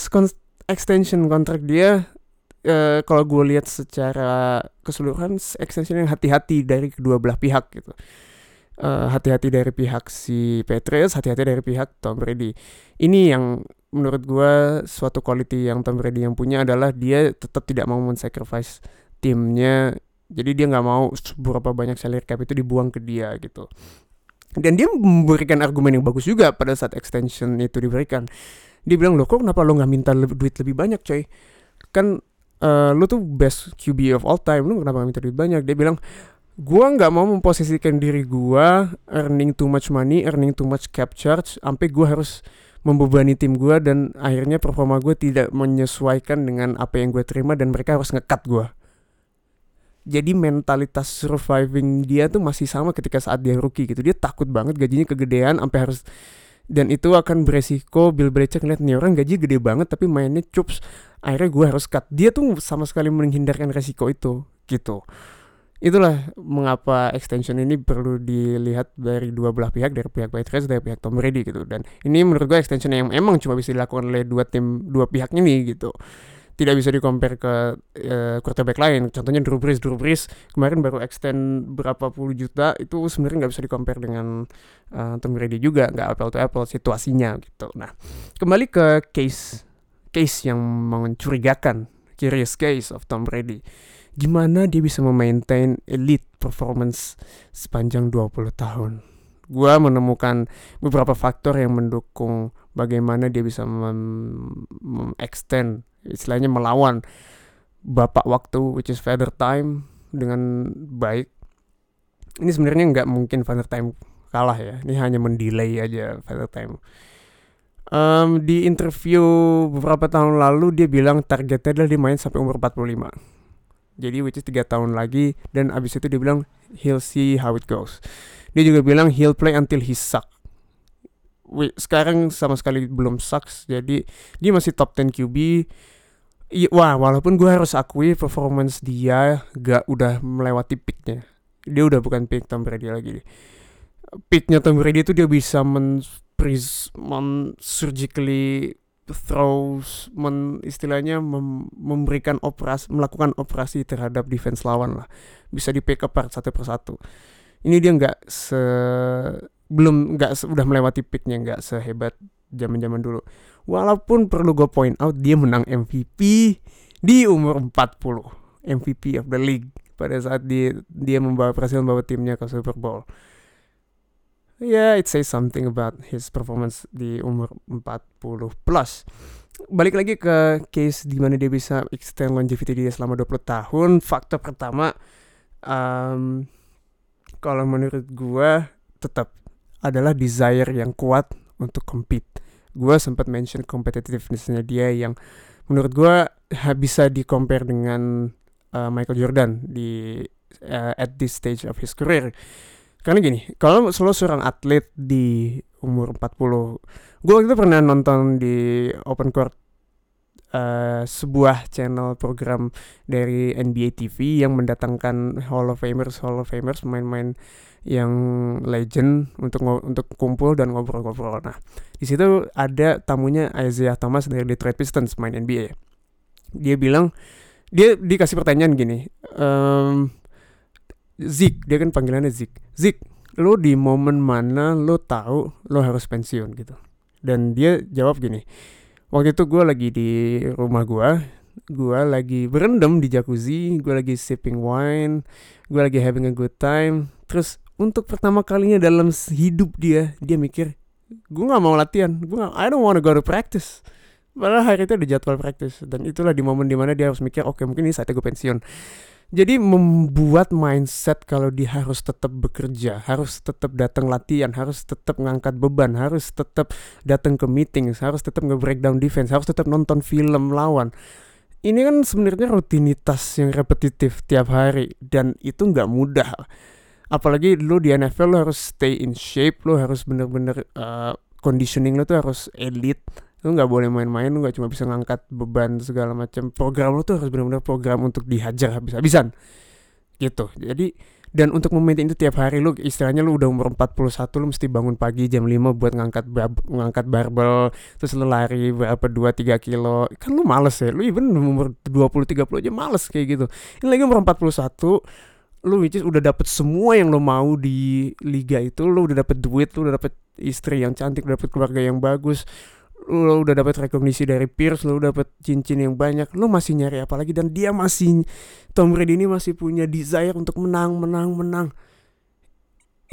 extension kontrak dia uh, kalau gue lihat secara keseluruhan extension yang hati-hati dari kedua belah pihak gitu hati hati-hati dari pihak si Patriots, hati-hati dari pihak Tom Brady. Ini yang menurut gue suatu quality yang Tom Brady yang punya adalah dia tetap tidak mau men-sacrifice timnya. Jadi dia nggak mau berapa banyak salary cap itu dibuang ke dia gitu. Dan dia memberikan argumen yang bagus juga pada saat extension itu diberikan. Dia bilang, loh kok kenapa lo nggak minta lebih, duit lebih banyak coy? Kan uh, lo tuh best QB of all time, lo kenapa gak minta duit banyak? Dia bilang, gua nggak mau memposisikan diri gua earning too much money, earning too much cap charge, sampai gua harus membebani tim gua dan akhirnya performa gua tidak menyesuaikan dengan apa yang gua terima dan mereka harus ngekat gua. Jadi mentalitas surviving dia tuh masih sama ketika saat dia rookie gitu. Dia takut banget gajinya kegedean sampai harus dan itu akan beresiko Bill Belichick ngeliat nih orang gaji gede banget tapi mainnya cups akhirnya gue harus cut dia tuh sama sekali menghindarkan resiko itu gitu itulah mengapa extension ini perlu dilihat dari dua belah pihak dari pihak Patriots dari pihak Tom Brady gitu. Dan ini menurut gue extension yang emang cuma bisa dilakukan oleh dua tim dua pihak ini gitu. Tidak bisa dikompar ke uh, quarterback lain. Contohnya Drew Brees. Drew Brees kemarin baru extend berapa puluh juta itu sebenarnya nggak bisa dikompar dengan uh, Tom Brady juga. Nggak apple to apple situasinya gitu. Nah kembali ke case case yang mencurigakan curious case of Tom Brady gimana dia bisa memaintain elite performance sepanjang 20 tahun. Gua menemukan beberapa faktor yang mendukung bagaimana dia bisa mem-extend, istilahnya melawan bapak waktu which is father time dengan baik. Ini sebenarnya nggak mungkin father time kalah ya. Ini hanya mendelay aja father time. Um, di interview beberapa tahun lalu dia bilang targetnya adalah dia main sampai umur 45 jadi which is 3 tahun lagi dan abis itu dia bilang he'll see how it goes. Dia juga bilang he'll play until he suck. Sekarang sama sekali belum sucks jadi dia masih top 10 QB wah walaupun gue harus akui performance dia gak udah melewati peaknya. Dia udah bukan peak Tom Brady lagi. Peaknya Tom Brady itu dia bisa men, men surgically throws men, istilahnya mem, memberikan operasi melakukan operasi terhadap defense lawan lah. Bisa di pick apart satu persatu. Ini dia nggak se belum nggak udah melewati picknya nggak sehebat zaman zaman dulu. Walaupun perlu gue point out dia menang MVP di umur 40 MVP of the league pada saat dia dia membawa presiden membawa timnya ke Super Bowl yeah, it says something about his performance di umur 40 plus. Balik lagi ke case di mana dia bisa extend longevity dia selama 20 tahun. Faktor pertama um, kalau menurut gua tetap adalah desire yang kuat untuk compete. Gua sempat mention competitivenessnya dia yang menurut gua bisa di compare dengan uh, Michael Jordan di uh, at this stage of his career karena gini, kalau selalu seorang atlet di umur 40, gue waktu itu pernah nonton di Open Court uh, sebuah channel program dari NBA TV yang mendatangkan Hall of Famers, Hall of Famers, pemain-pemain yang legend untuk untuk kumpul dan ngobrol-ngobrol. Nah, di situ ada tamunya Isaiah Thomas dari Detroit Pistons, main NBA. Dia bilang dia dikasih pertanyaan gini, um, Zik, dia kan panggilannya Zik. Zik, lo di momen mana lo tahu lo harus pensiun gitu. Dan dia jawab gini waktu itu gue lagi di rumah gue gue lagi berendam di jacuzzi gue lagi sipping wine gue lagi having a good time. Terus untuk pertama kalinya dalam hidup dia dia mikir gue nggak mau latihan gue gak, I don't wanna go to practice. Padahal hari itu ada jadwal practice dan itulah di momen di mana dia harus mikir oke okay, mungkin ini saatnya gue pensiun jadi membuat mindset kalau dia harus tetap bekerja, harus tetap datang latihan, harus tetap ngangkat beban, harus tetap datang ke meeting, harus tetap nge-breakdown defense, harus tetap nonton film lawan. Ini kan sebenarnya rutinitas yang repetitif tiap hari dan itu nggak mudah. Apalagi lo di NFL lo harus stay in shape, lo harus bener-bener uh, conditioning lo tuh harus elite lu nggak boleh main-main lu nggak cuma bisa ngangkat beban segala macam. Program lu tuh harus benar-benar program untuk dihajar habis-habisan. Gitu. Jadi dan untuk memaintain itu tiap hari lu istilahnya lu udah umur 41 lu mesti bangun pagi jam 5 buat ngangkat ngangkat barbel terus lu lari berapa 2 3 kilo. Kan lu males ya lu even umur 20 30 aja males kayak gitu. Ini lagi umur 41 lu which is udah dapet semua yang lu mau di liga itu lu udah dapet duit lu udah dapet istri yang cantik udah dapet keluarga yang bagus lo udah dapat rekognisi dari peers, udah dapat cincin yang banyak, lo masih nyari apa lagi dan dia masih Tom Brady ini masih punya desire untuk menang, menang, menang.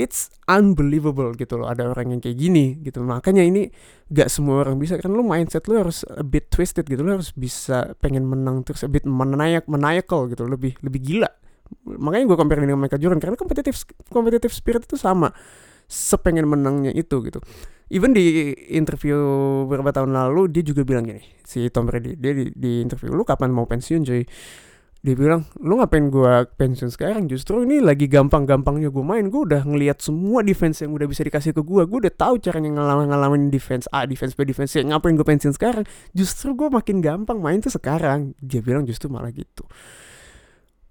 It's unbelievable gitu loh ada orang yang kayak gini gitu. Makanya ini gak semua orang bisa kan lo mindset lo harus a bit twisted gitu. Lo harus bisa pengen menang terus a bit menayak menaikal gitu, lebih lebih gila. Makanya gue compare dengan Michael Jordan karena kompetitif kompetitif spirit itu sama sepengen menangnya itu gitu even di interview beberapa tahun lalu dia juga bilang gini si Tom Brady dia di, di interview lu kapan mau pensiun cuy? Dia bilang lu ngapain gua pensiun sekarang? Justru ini lagi gampang-gampangnya gue main. Gue udah ngelihat semua defense yang udah bisa dikasih ke gue gue udah tahu caranya ngalamin ngalamin defense A defense B defense C. Ngapain gue pensiun sekarang? Justru gue makin gampang main tuh sekarang. Dia bilang justru malah gitu.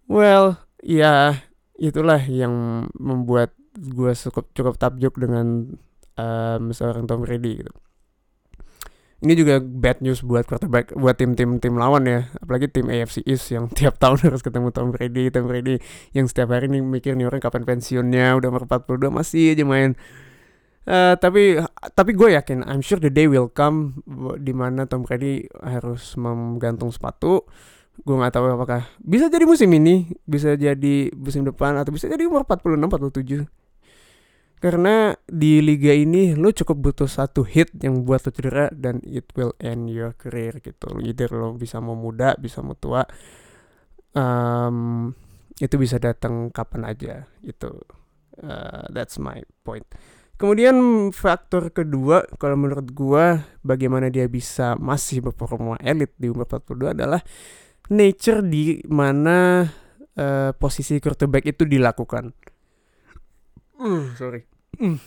Well ya itulah yang membuat gue cukup cukup takjub dengan um, seorang Tom Brady gitu. Ini juga bad news buat quarterback buat tim-tim tim lawan ya, apalagi tim AFC East yang tiap tahun harus ketemu Tom Brady, Tom Brady yang setiap hari nih mikir nih orang kapan pensiunnya, udah umur 42 masih aja main. Uh, tapi tapi gue yakin, I'm sure the day will come di mana Tom Brady harus menggantung sepatu. Gue nggak tahu apakah bisa jadi musim ini, bisa jadi musim depan atau bisa jadi umur 46 47 karena di liga ini lo cukup butuh satu hit yang buat lo cedera dan it will end your career gitu. Either lo bisa mau muda, bisa mau tua. Um, itu bisa datang kapan aja itu. Uh, that's my point. Kemudian faktor kedua kalau menurut gua bagaimana dia bisa masih berperforma elit di umur 42 adalah nature di mana uh, posisi quarterback itu dilakukan Mm, sorry. Mm.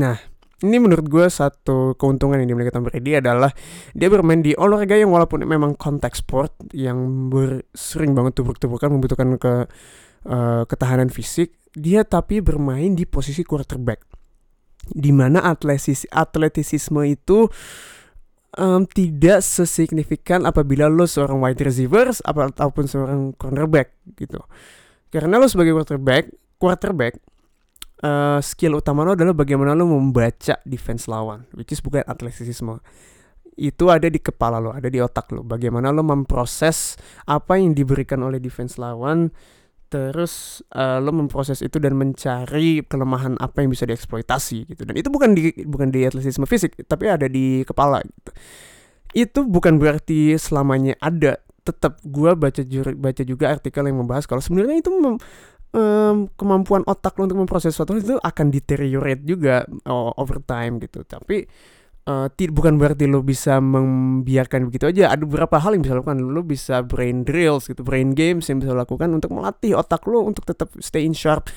Nah, ini menurut gue satu keuntungan yang dimiliki Tom Brady adalah dia bermain di olahraga yang walaupun memang konteks sport yang ber, sering banget tubuk-tubukan membutuhkan ke uh, ketahanan fisik, dia tapi bermain di posisi quarterback. Di mana atletis atletisisme itu um, tidak sesignifikan apabila lo seorang wide receivers ataupun seorang cornerback gitu. Karena lo sebagai quarterback, quarterback uh, skill utama lo adalah bagaimana lo membaca defense lawan, which is bukan atletisisme. Itu ada di kepala lo, ada di otak lo. Bagaimana lo memproses apa yang diberikan oleh defense lawan, terus uh, lo memproses itu dan mencari kelemahan apa yang bisa dieksploitasi gitu. Dan itu bukan di bukan di atletisisme fisik, tapi ada di kepala gitu. Itu bukan berarti selamanya ada tetap gue baca baca juga artikel yang membahas kalau sebenarnya itu um, kemampuan otak lo untuk memproses sesuatu itu akan deteriorate juga oh, over time gitu. Tapi uh, bukan berarti lo bisa membiarkan begitu aja. Ada beberapa hal yang bisa lo lakukan. Lo bisa brain drills gitu, brain games yang bisa lo lakukan untuk melatih otak lo untuk tetap stay in sharp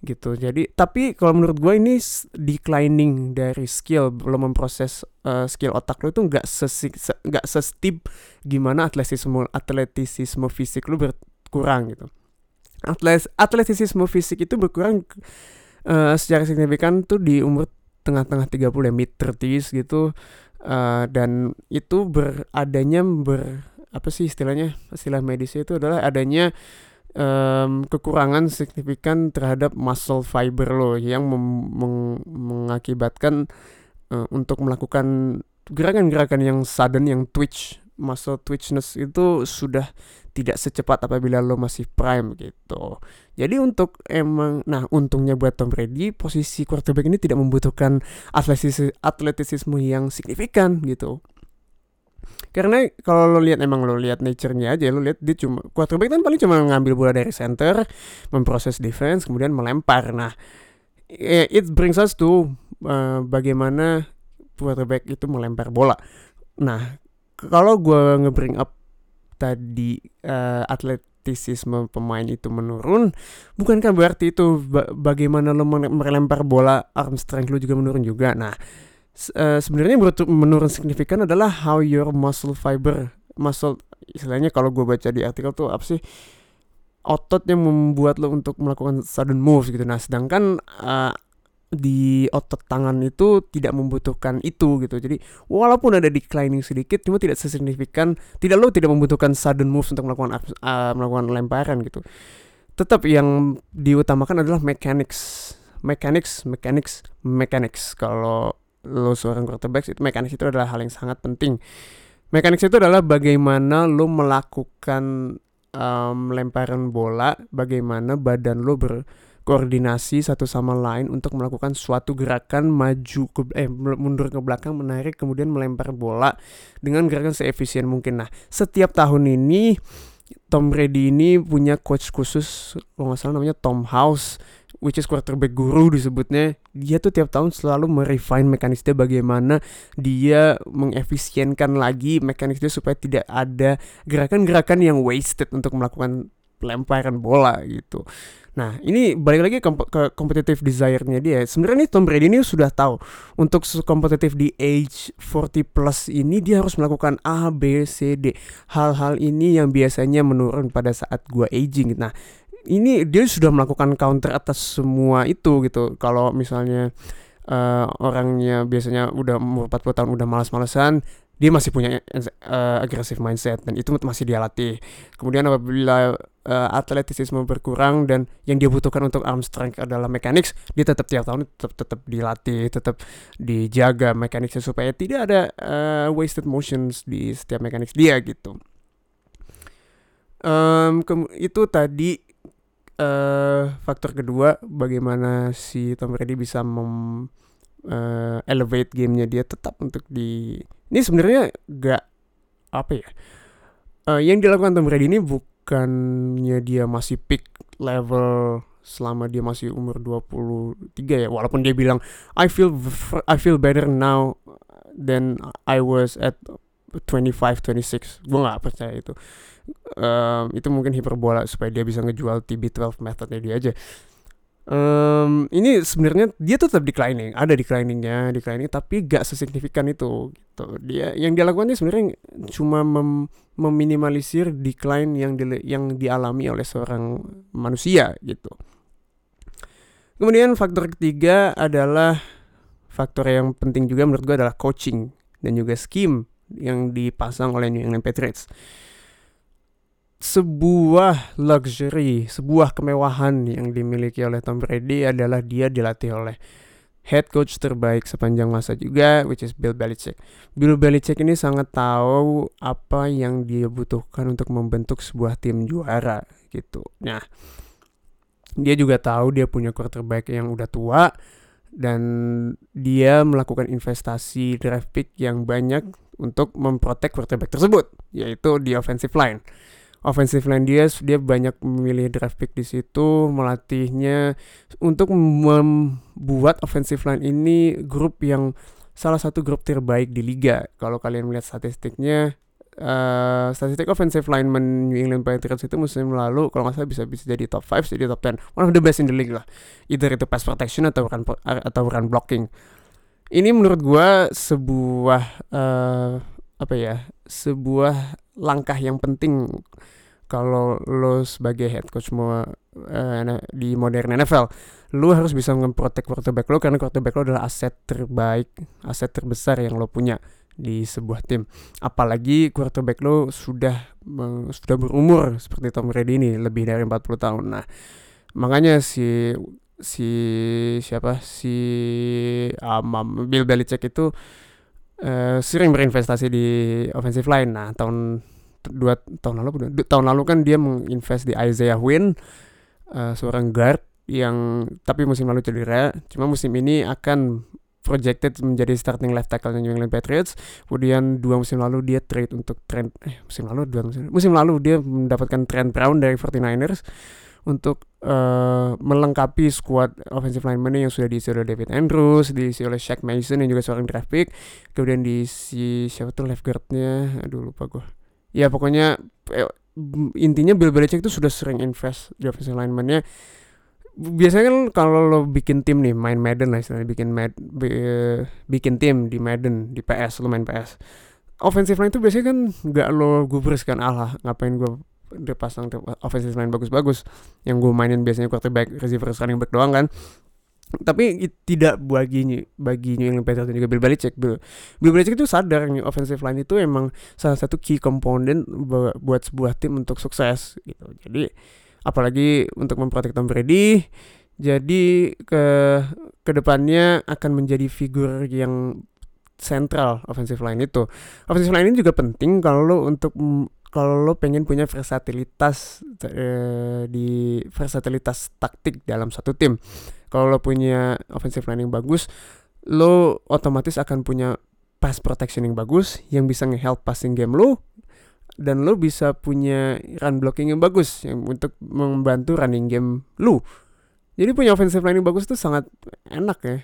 gitu. Jadi tapi kalau menurut gue ini declining dari skill belum memproses uh, skill otak lo itu nggak nggak se, sestip gimana atletisisme atletisisme fisik lo berkurang gitu atlet atletisisme fisik itu berkurang uh, secara signifikan tuh di umur tengah-tengah 30 ya mid 30s gitu. Uh, dan itu beradanya ber apa sih istilahnya istilah medisnya itu adalah adanya um, kekurangan signifikan terhadap muscle fiber lo yang meng mengakibatkan uh, untuk melakukan gerakan-gerakan yang sudden yang twitch muscle twitchness itu sudah tidak secepat apabila lo masih prime gitu. Jadi untuk emang nah untungnya buat Tom Brady posisi quarterback ini tidak membutuhkan atletisisme, atletisisme yang signifikan gitu. Karena kalau lo lihat emang lo lihat nature-nya aja, lo lihat dia cuma quarterback kan paling cuma ngambil bola dari center, memproses defense, kemudian melempar. Nah, it brings us to uh, bagaimana quarterback itu melempar bola. Nah, kalau gue nge-bring up tadi uh, atletisisme pemain itu menurun, bukankah berarti itu ba bagaimana lo melempar bola arm strength lo juga menurun juga? Nah, uh, sebenarnya menurun signifikan adalah how your muscle fiber muscle istilahnya kalau gue baca di artikel tuh apa sih otot yang membuat lo untuk melakukan sudden moves gitu nah sedangkan uh, di otot tangan itu tidak membutuhkan itu gitu. Jadi walaupun ada declining sedikit cuma tidak sesignifikan tidak lo tidak membutuhkan sudden moves untuk melakukan uh, melakukan lemparan gitu. Tetap yang diutamakan adalah mechanics. Mechanics mechanics mechanics. Kalau lo seorang quarterback itu mekanik itu adalah hal yang sangat penting. Mekanik itu adalah bagaimana lo melakukan um, lemparan bola, bagaimana badan lo berkoordinasi satu sama lain untuk melakukan suatu gerakan maju ke eh mundur ke belakang, menarik kemudian melempar bola dengan gerakan seefisien mungkin. Nah, setiap tahun ini Tom Brady ini punya coach khusus, kalau nggak salah namanya Tom House which is quarterback guru disebutnya dia tuh tiap tahun selalu merefine mekanisme bagaimana dia mengefisienkan lagi mekanisme supaya tidak ada gerakan-gerakan yang wasted untuk melakukan pelemparan bola gitu. Nah ini balik lagi ke, competitive desire-nya dia. Sebenarnya Tom Brady ini sudah tahu untuk kompetitif di age 40 plus ini dia harus melakukan A, B, C, D. Hal-hal ini yang biasanya menurun pada saat gua aging. Nah ini dia sudah melakukan counter atas semua itu gitu. Kalau misalnya uh, orangnya biasanya udah umur 40 tahun udah malas-malesan, dia masih punya uh, agresif mindset dan itu masih dia latih. Kemudian apabila uh, atletisisme berkurang dan yang dia butuhkan untuk arm strength adalah mechanics, dia tetap tiap tahun tetap tetap dilatih, tetap dijaga mechanicsnya supaya tidak ada uh, wasted motions di setiap mechanics dia gitu. Um, itu tadi uh, faktor kedua bagaimana si Tom Brady bisa mem uh, elevate gamenya dia tetap untuk di ini sebenarnya gak apa ya uh, yang dilakukan Tom Brady ini bukannya dia masih peak level selama dia masih umur 23 ya? Walaupun dia bilang I feel I feel better now than I was at 25 26 gue nggak percaya itu. Um, itu mungkin hiperbola supaya dia bisa ngejual TB12 methodnya dia aja. Um, ini sebenarnya dia tetap declining ada decliningnya declining tapi gak sesignifikan itu gitu dia yang dia lakukan sebenarnya cuma mem meminimalisir decline yang di yang dialami oleh seorang manusia gitu kemudian faktor ketiga adalah faktor yang penting juga menurut gue adalah coaching dan juga scheme yang dipasang oleh New England Patriots. Sebuah luxury, sebuah kemewahan yang dimiliki oleh Tom Brady adalah dia dilatih oleh head coach terbaik sepanjang masa juga, which is Bill Belichick. Bill Belichick ini sangat tahu apa yang dia butuhkan untuk membentuk sebuah tim juara gitu. Nah, dia juga tahu dia punya quarterback yang udah tua dan dia melakukan investasi draft pick yang banyak untuk memprotek quarterback tersebut, yaitu di offensive line. Offensive line dia dia banyak memilih draft pick di situ, melatihnya. Untuk membuat offensive line ini grup yang salah satu grup terbaik di liga. Kalau kalian melihat statistiknya, uh, statistik offensive lineman New England Patriots itu musim lalu kalau nggak salah bisa bisa jadi top 5 jadi top 10 one of the best in the league lah. Either itu pass protection atau run atau run blocking. Ini menurut gue sebuah uh, apa ya sebuah langkah yang penting kalau lo sebagai head coach mau uh, di modern NFL lo harus bisa memprotek quarterback lo karena quarterback lo adalah aset terbaik aset terbesar yang lo punya di sebuah tim. Apalagi quarterback lo sudah sudah berumur seperti Tom Brady ini lebih dari 40 tahun. Nah, makanya si si siapa si um, Bill Belichick itu uh, sering berinvestasi di offensive line. Nah, tahun dua tahun lalu tahun lalu kan dia menginvest di Isaiah Wynn uh, seorang guard yang tapi musim lalu cedera. Cuma musim ini akan projected menjadi starting left tackle New England Patriots. Kemudian dua musim lalu dia trade untuk Trent eh musim lalu dua musim musim lalu dia mendapatkan Trent Brown dari 49ers untuk uh, melengkapi squad offensive lineman yang sudah diisi oleh David Andrews, diisi oleh Shaq Mason yang juga seorang draft pick, kemudian diisi siapa tuh left guardnya, aduh lupa gue. Ya pokoknya eh, intinya Bill Belichick itu sudah sering invest di offensive lineman-nya. Biasanya kan kalau lo bikin tim nih main Madden lah istilahnya bikin mad, bikin tim di Madden di PS lo main PS offensive line itu biasanya kan nggak lo gubris kan Allah ngapain gue dia pasang offensive line bagus-bagus. Yang gue mainin biasanya quarterback receiver running back doang kan. Tapi tidak bagi bagi New England Patriots dan juga Bill Belichick. Bill, Bill Belichick itu sadar nih offensive line itu emang salah satu key component buat sebuah tim untuk sukses gitu. Jadi apalagi untuk memprotek Tom Brady jadi ke ke depannya akan menjadi figur yang sentral offensive line itu. Offensive line ini juga penting kalau untuk kalau lo pengen punya versatilitas eh, di versatilitas taktik dalam satu tim kalau lo punya offensive line yang bagus lo otomatis akan punya pass protection yang bagus yang bisa nge-help passing game lo dan lo bisa punya run blocking yang bagus yang untuk membantu running game lo. Jadi punya offensive line yang bagus itu sangat enak ya.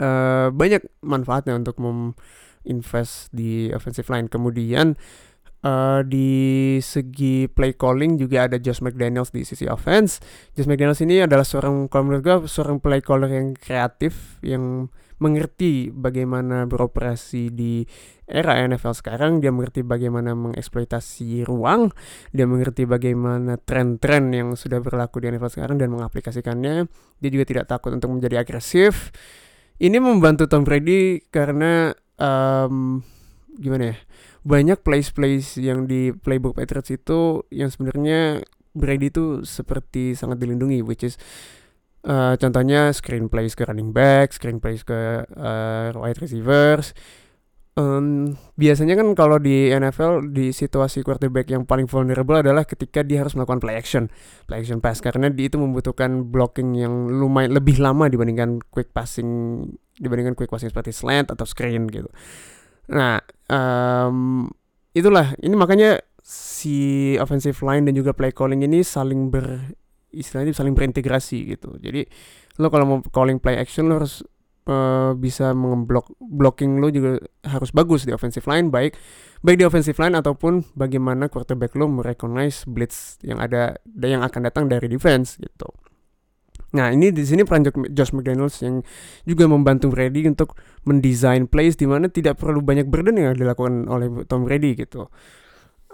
Uh, banyak manfaatnya untuk invest di offensive line. Kemudian uh, di segi play calling juga ada Josh McDaniels di sisi offense. Josh McDaniels ini adalah seorang kalau menurut gue seorang play caller yang kreatif yang mengerti bagaimana beroperasi di era NFL sekarang, dia mengerti bagaimana mengeksploitasi ruang, dia mengerti bagaimana tren-tren yang sudah berlaku di NFL sekarang dan mengaplikasikannya. Dia juga tidak takut untuk menjadi agresif. Ini membantu Tom Brady karena um, gimana ya? Banyak plays-plays yang di playbook Patriots itu yang sebenarnya Brady itu seperti sangat dilindungi, which is Uh, contohnya screen plays ke running back, screen plays ke uh, wide receivers. Um, biasanya kan kalau di NFL di situasi quarterback yang paling vulnerable adalah ketika dia harus melakukan play action, play action pass karena di itu membutuhkan blocking yang lumayan lebih lama dibandingkan quick passing dibandingkan quick passing seperti slant atau screen gitu. Nah, um, itulah. Ini makanya si offensive line dan juga play calling ini saling ber istilahnya saling berintegrasi gitu. Jadi lo kalau mau calling play action lo harus uh, bisa memblok blocking lo juga harus bagus di offensive line baik baik di offensive line ataupun bagaimana quarterback lo merecognize blitz yang ada yang akan datang dari defense gitu Nah ini di sini peran Josh McDaniels yang juga membantu Brady untuk mendesain plays di mana tidak perlu banyak burden yang dilakukan oleh Tom Brady gitu.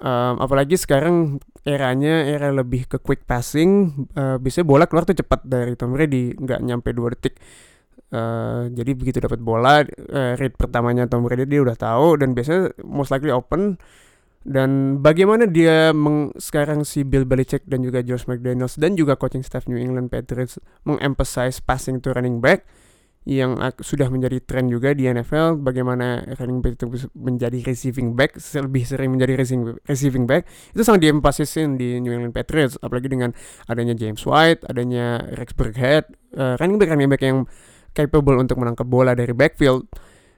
Um, apalagi sekarang eranya era lebih ke quick passing, uh, biasanya bola keluar tuh cepat dari Tom Brady, nggak nyampe dua detik. Uh, jadi begitu dapat bola, uh, rate pertamanya Tom Brady dia udah tahu dan biasanya most likely open. Dan bagaimana dia meng, sekarang si Bill Belichick dan juga Josh McDaniels dan juga coaching staff New England Patriots mengemphasize passing to running back yang sudah menjadi tren juga di NFL bagaimana running back itu menjadi receiving back lebih sering menjadi receiving receiving back. Itu sangat diemphasiskan di New England Patriots apalagi dengan adanya James White adanya Rex Burkhead uh, running back running back yang capable untuk menangkap bola dari backfield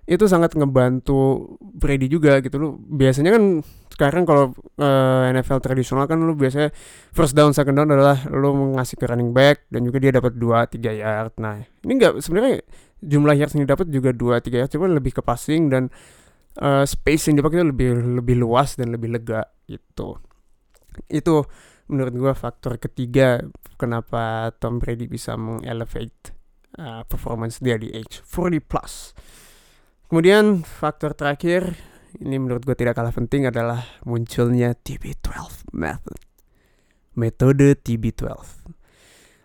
itu sangat ngebantu Brady juga gitu loh biasanya kan sekarang kalau uh, eh, NFL tradisional kan lu biasanya first down second down adalah lu ngasih ke running back dan juga dia dapat 2 3 yard. Nah, ini enggak sebenarnya jumlah yards yang didapat juga 2 3 yard cuma lebih ke passing dan uh, space yang dipakai itu lebih lebih luas dan lebih lega gitu. Itu menurut gua faktor ketiga kenapa Tom Brady bisa mengelevate uh, performance dia di age 40 plus. Kemudian faktor terakhir ini menurut gue tidak kalah penting adalah munculnya TB12 method. Metode TB12.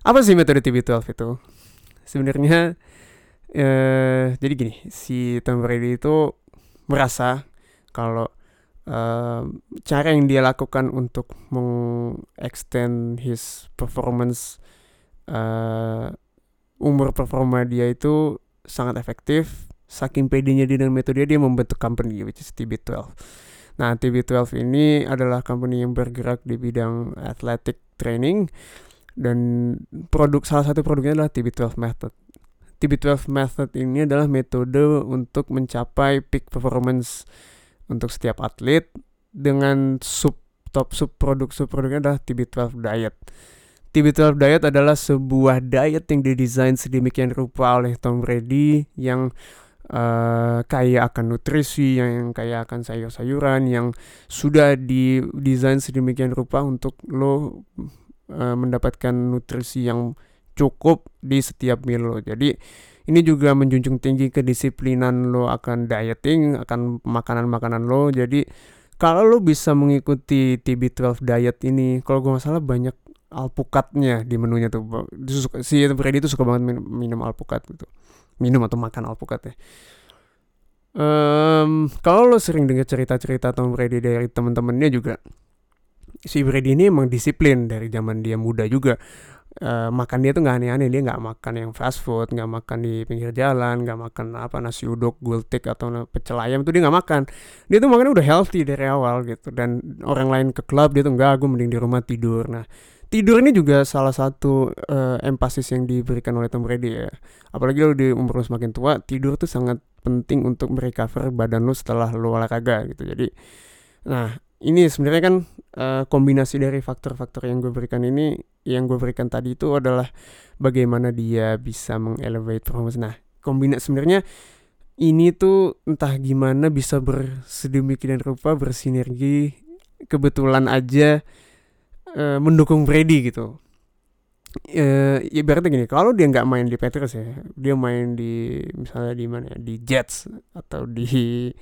Apa sih metode TB12 itu? Sebenarnya eh, jadi gini, si Tom Brady itu merasa kalau uh, cara yang dia lakukan untuk mengextend his performance uh, umur performa dia itu sangat efektif saking pedenya dia dengan metode dia membentuk company which is TB12 nah TB12 ini adalah company yang bergerak di bidang athletic training dan produk salah satu produknya adalah TB12 method. TB12 method ini adalah metode untuk mencapai peak performance untuk setiap atlet dengan sub top sub produk sub produknya adalah TB12 diet. TB12 diet adalah sebuah diet yang didesain sedemikian rupa oleh Tom Brady yang uh, kaya akan nutrisi, yang kaya akan sayur-sayuran, yang sudah didesain sedemikian rupa untuk lo uh, mendapatkan nutrisi yang cukup di setiap meal lo. Jadi ini juga menjunjung tinggi kedisiplinan lo akan dieting, akan makanan-makanan lo. Jadi kalau lo bisa mengikuti TB12 diet ini, kalau gue masalah banyak alpukatnya di menunya tuh. Si Brady itu suka banget minum alpukat gitu. Minum atau makan alpukat ya. Um, kalau lo sering dengar cerita-cerita Tom Brady dari teman-temannya juga, si Brady ini emang disiplin dari zaman dia muda juga. Uh, makan dia tuh nggak aneh-aneh dia nggak makan yang fast food nggak makan di pinggir jalan nggak makan apa nasi uduk gultik atau pecel ayam tuh dia nggak makan. Dia tuh makannya udah healthy dari awal gitu dan orang lain ke klub dia tuh nggak gue mending di rumah tidur. Nah tidur ini juga salah satu uh, empasis yang diberikan oleh Tom Brady ya. Apalagi lo di umur lo semakin tua tidur tuh sangat penting untuk merecover badan lo setelah lo olahraga gitu. Jadi nah ini sebenarnya kan uh, kombinasi dari faktor-faktor yang gue berikan ini yang gue berikan tadi itu adalah bagaimana dia bisa mengelevate performance. Nah kombinasi sebenarnya ini tuh entah gimana bisa bersedemikian rupa bersinergi kebetulan aja uh, mendukung Brady gitu. Uh, ya berarti gini kalau dia nggak main di Patriots ya dia main di misalnya di mana ya di Jets atau di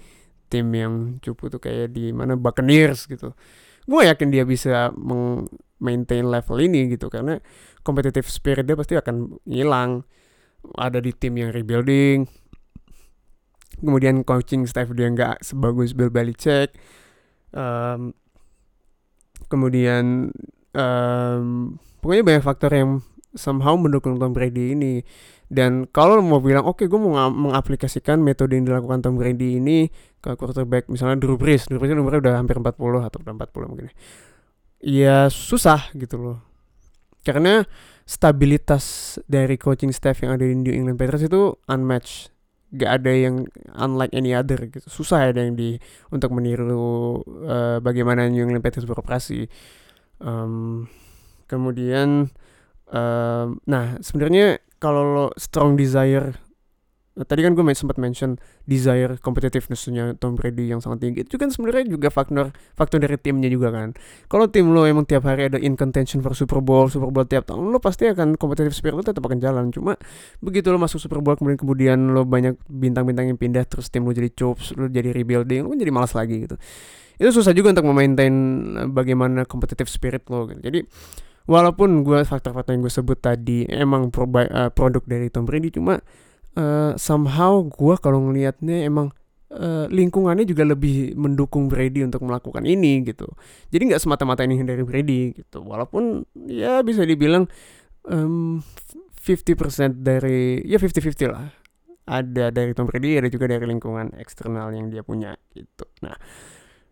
tim yang cupu tuh kayak di mana Buccaneers gitu. Gue yakin dia bisa maintain level ini gitu karena competitive spirit dia pasti akan hilang. Ada di tim yang rebuilding kemudian coaching staff dia nggak sebagus Bill Belichick um, kemudian um, pokoknya banyak faktor yang somehow mendukung Tom Brady ini dan kalau mau bilang oke okay, gue mau mengaplikasikan metode yang dilakukan Tom Brady ini ke quarterback misalnya Drew Brees, Drew Brees umurnya udah hampir 40 atau udah 40 mungkin. Ya susah gitu loh. Karena stabilitas dari coaching staff yang ada di New England Patriots itu unmatched. Gak ada yang unlike any other gitu. Susah ada yang di untuk meniru uh, bagaimana New England Patriots beroperasi. Um, kemudian um, nah sebenarnya kalau lo strong desire tadi kan gue sempat mention desire competitivenessnya Tom Brady yang sangat tinggi. Itu kan sebenarnya juga faktor faktor dari timnya juga kan. Kalau tim lo emang tiap hari ada in contention for Super Bowl Super Bowl tiap tahun lo pasti akan competitive spirit lo tetap akan jalan. Cuma begitu lo masuk Super Bowl kemudian kemudian lo banyak bintang-bintang yang pindah terus tim lo jadi chops lo jadi rebuilding lo kan jadi malas lagi gitu. Itu susah juga untuk memaintain bagaimana competitive spirit lo gitu. jadi walaupun gue faktor-faktor yang gue sebut tadi emang pro, uh, produk dari Tom Brady cuma uh, somehow gue kalau ngelihatnya emang uh, lingkungannya juga lebih mendukung Brady untuk melakukan ini gitu. Jadi nggak semata-mata ini dari Brady gitu. Walaupun ya bisa dibilang um, 50% dari ya 50-50 lah. Ada dari Tom Brady ada juga dari lingkungan eksternal yang dia punya gitu. Nah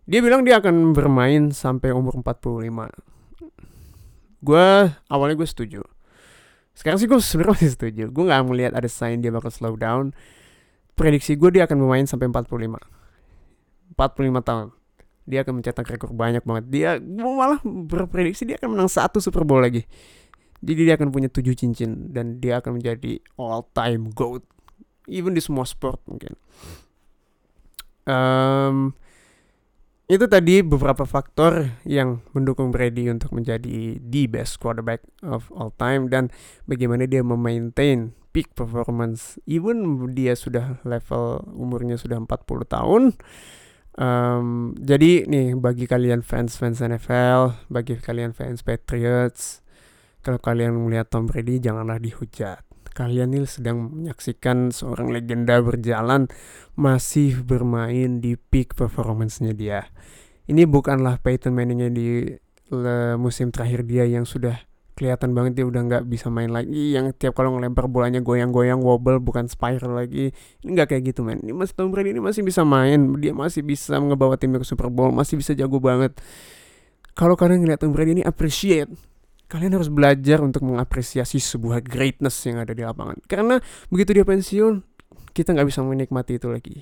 dia bilang dia akan bermain sampai umur 45 gue awalnya gue setuju sekarang sih gue sebenarnya masih setuju. Gue nggak melihat ada sign dia bakal slow down. Prediksi gue dia akan bermain sampai 45 45 tahun. Dia akan mencetak rekor banyak banget. Dia gue malah berprediksi dia akan menang satu Super Bowl lagi. Jadi dia akan punya tujuh cincin dan dia akan menjadi all time goat. Even di semua sport mungkin. Um, itu tadi beberapa faktor yang mendukung Brady untuk menjadi the best quarterback of all time dan bagaimana dia memaintain peak performance. Even dia sudah level umurnya sudah 40 tahun. Um, jadi nih bagi kalian fans fans NFL bagi kalian fans Patriots kalau kalian melihat Tom Brady janganlah dihujat kalian nih sedang menyaksikan seorang legenda berjalan masih bermain di peak performance-nya dia. Ini bukanlah Peyton Manning-nya di musim terakhir dia yang sudah kelihatan banget dia udah nggak bisa main lagi yang tiap kalau ngelempar bolanya goyang-goyang wobble bukan spiral lagi. Ini nggak kayak gitu men. Ini masih Tom Brady ini masih bisa main. Dia masih bisa ngebawa timnya ke Super Bowl masih bisa jago banget. Kalau kalian ngeliat Tom Brady ini appreciate kalian harus belajar untuk mengapresiasi sebuah greatness yang ada di lapangan. Karena begitu dia pensiun kita nggak bisa menikmati itu lagi.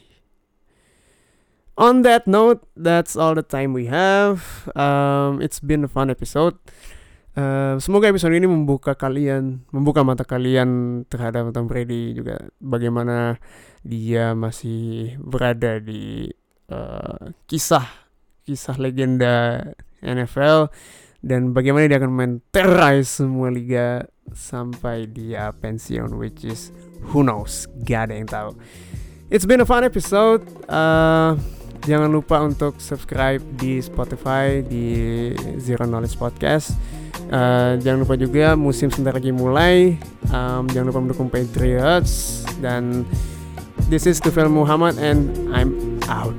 On that note that's all the time we have. Um, it's been a fun episode. Uh, semoga episode ini membuka kalian, membuka mata kalian terhadap Tom Brady juga. Bagaimana dia masih berada di uh, kisah kisah legenda NFL dan bagaimana dia akan menterai semua liga sampai dia pensiun which is who knows? Gak ada yang tahu. It's been a fun episode. Uh, jangan lupa untuk subscribe di Spotify di Zero Knowledge Podcast. Uh, jangan lupa juga musim sebentar lagi mulai. Um, jangan lupa mendukung Patriots. Dan this is Tufel Muhammad and I'm out.